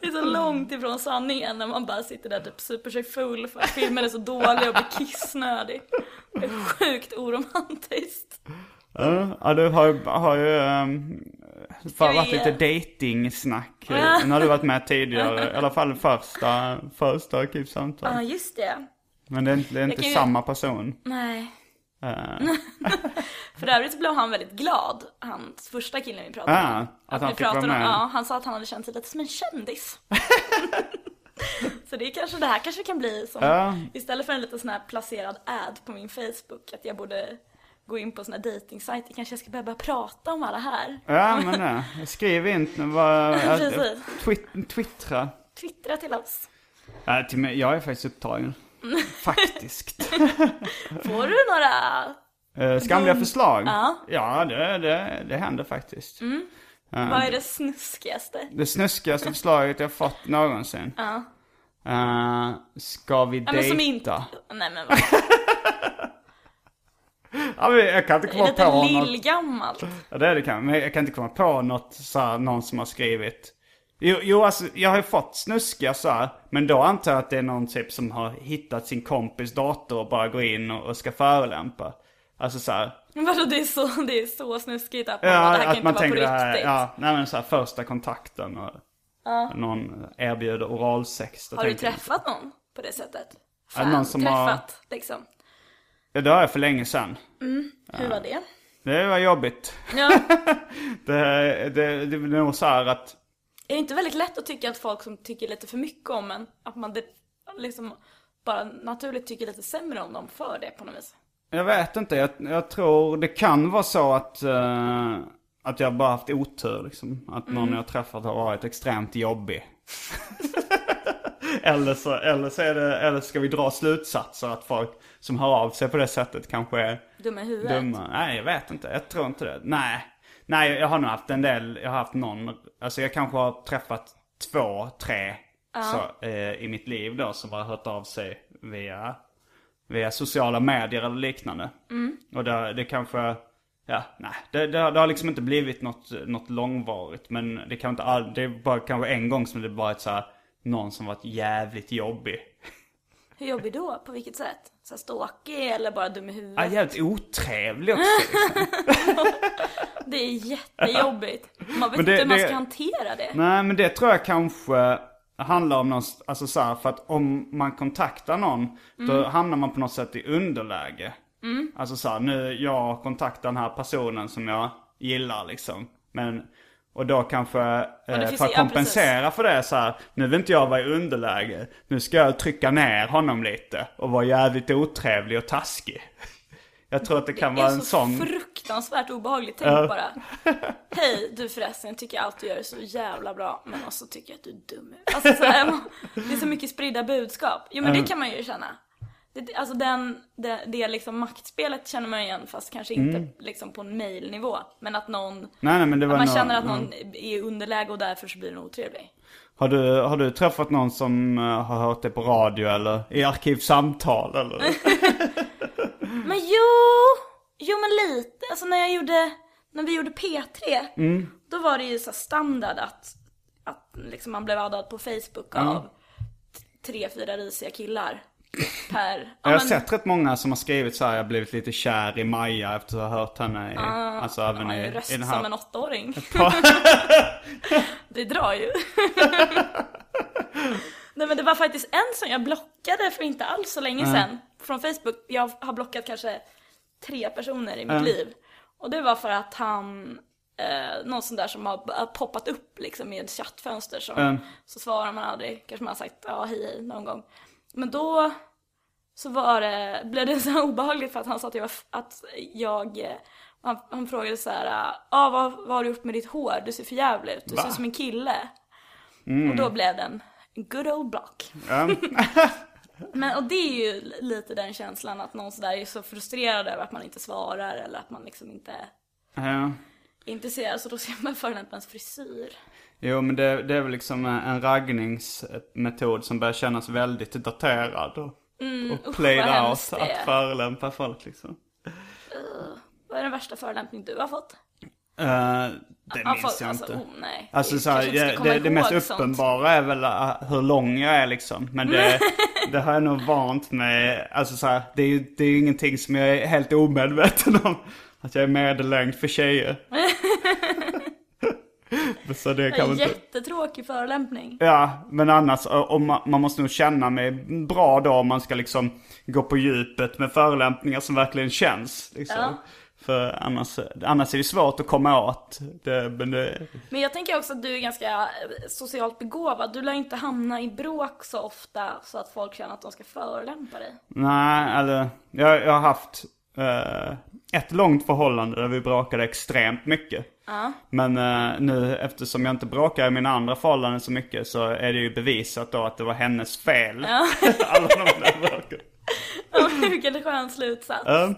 Det är så långt ifrån sanningen när man bara sitter där typ super sig full för att filmen är så dålig och blir kissnödig. Det är sjukt oromantiskt. Ja, du har, har ju um, Ska varit vi- lite dating-snack. Ja. Har du varit med tidigare, i alla fall första, första arkivsamtal. Ja, just det. Men det är inte, det är inte kan ju- samma person. Nej. Eh, För övrigt så blev han väldigt glad, han första killen vi pratade Ah, om. att han vi fick vara pratade om- med. Ja, han sa att han hade känt sig lite som en kändis. så det är kanske, det här kanske kan bli som, Ja. istället för en liten sån här placerad ad på min Facebook, att jag borde gå in på såna här dejtingsajter, kanske jag ska börja, börja prata om alla här. ja, men det. Skriv in, vad, Precis. twit, twittra. Twittra till oss. Ja, till mig, jag är faktiskt upptagen. Faktiskt. Får du några, Uh, skamliga förslag? Ja. Ja, det, det, det händer faktiskt. vad är det snuskigaste? Det snuskigaste förslaget jag fått någonsin. Ja. Uh, ska vi Ja, men som dejta? inte, nej men vad, Ja, men jag kan inte det komma är på lite något. lillgammalt. Ja, det är det kan. Men jag kan inte komma på något så här, någon som har skrivit. Jo, jo alltså jag har ju fått snuskiga så här, Men då antar jag att det är någon typ som har hittat sin kompis dator och bara går in och, och ska förolämpa. Alltså så här, vadå det är så, det är så snuskigt att man Ja, det här kan inte man vara på det riktigt. här, ja, nej men så här första kontakten och någon erbjuder oralsex. Har du tänker jag- träffat någon på det sättet? Ja, någon som har- träffat, liksom. Ja, det har jag för länge sedan. Hur var det? Det var jobbigt. Ja. Det, det, det är nog så här att, Är det inte väldigt lätt att tycka att folk som tycker lite för mycket om en, att man liksom bara naturligt tycker lite sämre om dem för det på något vis? jag vet inte, jag, jag tror det kan vara så att, eh, att jag bara haft otur liksom. Att någon jag träffat har varit extremt jobbig. eller, så, eller så är det, eller ska vi dra slutsatser att folk som hör av sig på det sättet kanske är Dumma i huvudet? dumma. Nej, jag vet inte. Jag tror inte det. Nej. Nej, jag har nog haft en del. Jag har haft någon. Alltså jag kanske har träffat två, tre så, eh, i mitt liv då som har hört av sig via, via sociala medier eller liknande. Och det, det kanske, ja, nej. Det, det, har- det har liksom inte blivit något, något långvarigt. Men det kan inte all, det är bara kanske en gång som det varit så här, någon som varit jävligt jobbig. Hur jobbig då? På vilket sätt? Så här ståkig eller bara dum i Ja, huvudet? jävligt otrevlig också. Det är jättejobbigt. Man vet det- inte hur man det- ska hantera det. Nej men det tror jag kanske handlar om någon, alltså så här, för att om man kontaktar någon då hamnar man på något sätt i underläge. Alltså så här, nu jag kontaktar den här personen som jag gillar liksom. Men, och då kanske, eh, för att ju- ja, kompensera för det så här, nu vill inte jag vara i underläge. Nu ska jag trycka ner honom lite och vara jävligt otrevlig och taskig. Jag tror att det kan Det vara är en så sån... fruktansvärt obehagligt. Tänk bara. Hej, du förresten, jag tycker allt du gör är så jävla bra. Men också tycker jag att du är dum. Alltså, så här, det är så mycket spridda budskap. Jo men det kan man ju känna. Det, alltså den, det, det liksom maktspelet känner man igen fast kanske inte Mm. liksom på en mailnivå. Men att någon, Nej, nej men att man känner att någon är i underläge och därför så blir den otrevlig. Har du, har du träffat någon som eh, har hört det på radio eller i arkivsamtal eller? Men jo, jo men lite. Alltså när jag gjorde, när vi gjorde P3. Mm. Då var det ju så standard att, att liksom man blev addad på Facebook av tre, fyra risiga killar. Per, ja, Jag har men- sett rätt många som har skrivit så här, jag blivit lite kär i Maja efter att ha hört henne i, alltså även i, röst i den som en här... åttaåring. det drar ju. Nej men det var faktiskt en som jag blockade för inte alls så länge sedan. Från Facebook. Jag har blockat kanske tre personer i mitt liv. Och det var för att han, eh, någon sån där som har har poppat upp liksom i ett chattfönster. Som, Mm. Så svarar man aldrig. Kanske man har sagt ja hej hej någon gång. Men då så var det, blev det så obehagligt för att han sa att jag, att jag han, han frågade så här, ah, vad, vad har du gjort med ditt hår? Du ser för jävligt ut, du ser ut som en kille. Och då blev det en good old block. Ja. Men, och det är ju li- lite den känslan att någon sådär är så frustrerad över att man inte svarar eller att man liksom inte Ja. är intresserad. Så då ser man förolämpa ens frisyr. Jo men det, det är väl liksom en raggningsmetod som börjar kännas väldigt daterad och, och Mm, usch, vad played out hemskt det att förolämpa folk liksom. Vad är den värsta förolämpning du har fått? Eh, det Ja, minns folk- jag alltså, inte. oh, nej. Alltså så här, ska det, det, mest sånt. uppenbara är väl uh, hur lång jag är liksom. Men det, det har jag nog vant mig, alltså så här, det är ju det är ju ingenting som jag är helt omedveten om. Att jag är medellängd för tjejer. så det kan en inte... jättetråkig förolämpning. Ja, men annars, om man, man måste nog känna mig bra då om man ska liksom gå på djupet med förolämpningar som verkligen känns. Liksom. Ja. För annars, annars är det svårt att komma åt. Det, men det, Men jag tänker också att du är ganska eh, socialt begåvad. Du lär inte hamna i bråk så ofta så att folk känner att de ska förolämpa dig. Nej, eller jag, jag har haft ett långt förhållande där vi bråkade extremt mycket. Men eh, nu eftersom jag inte bråkar i mina andra förhållanden så mycket så är det ju bevisat då att det var hennes fel. Alla de där bråken. Ja, Vilken skön slutsats. Ja.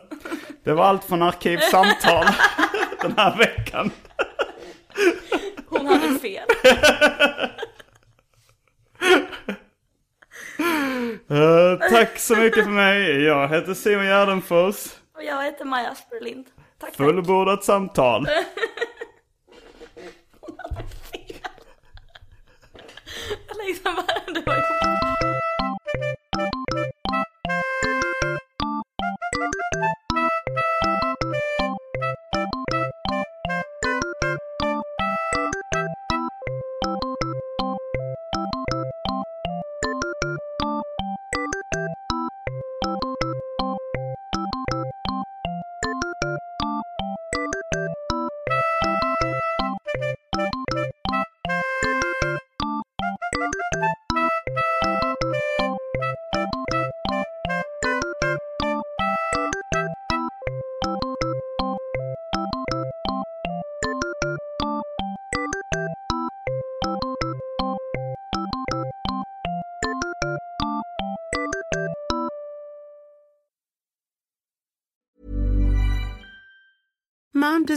det var allt från arkivsamtal den här veckan. Hon hade fel. Eh, tack så mycket för mig. Jag heter Simon Gärdenfors. Och jag heter Maja Asperlind. Tack, tack. Fullbordat samtal. Liksom bara, det var ju...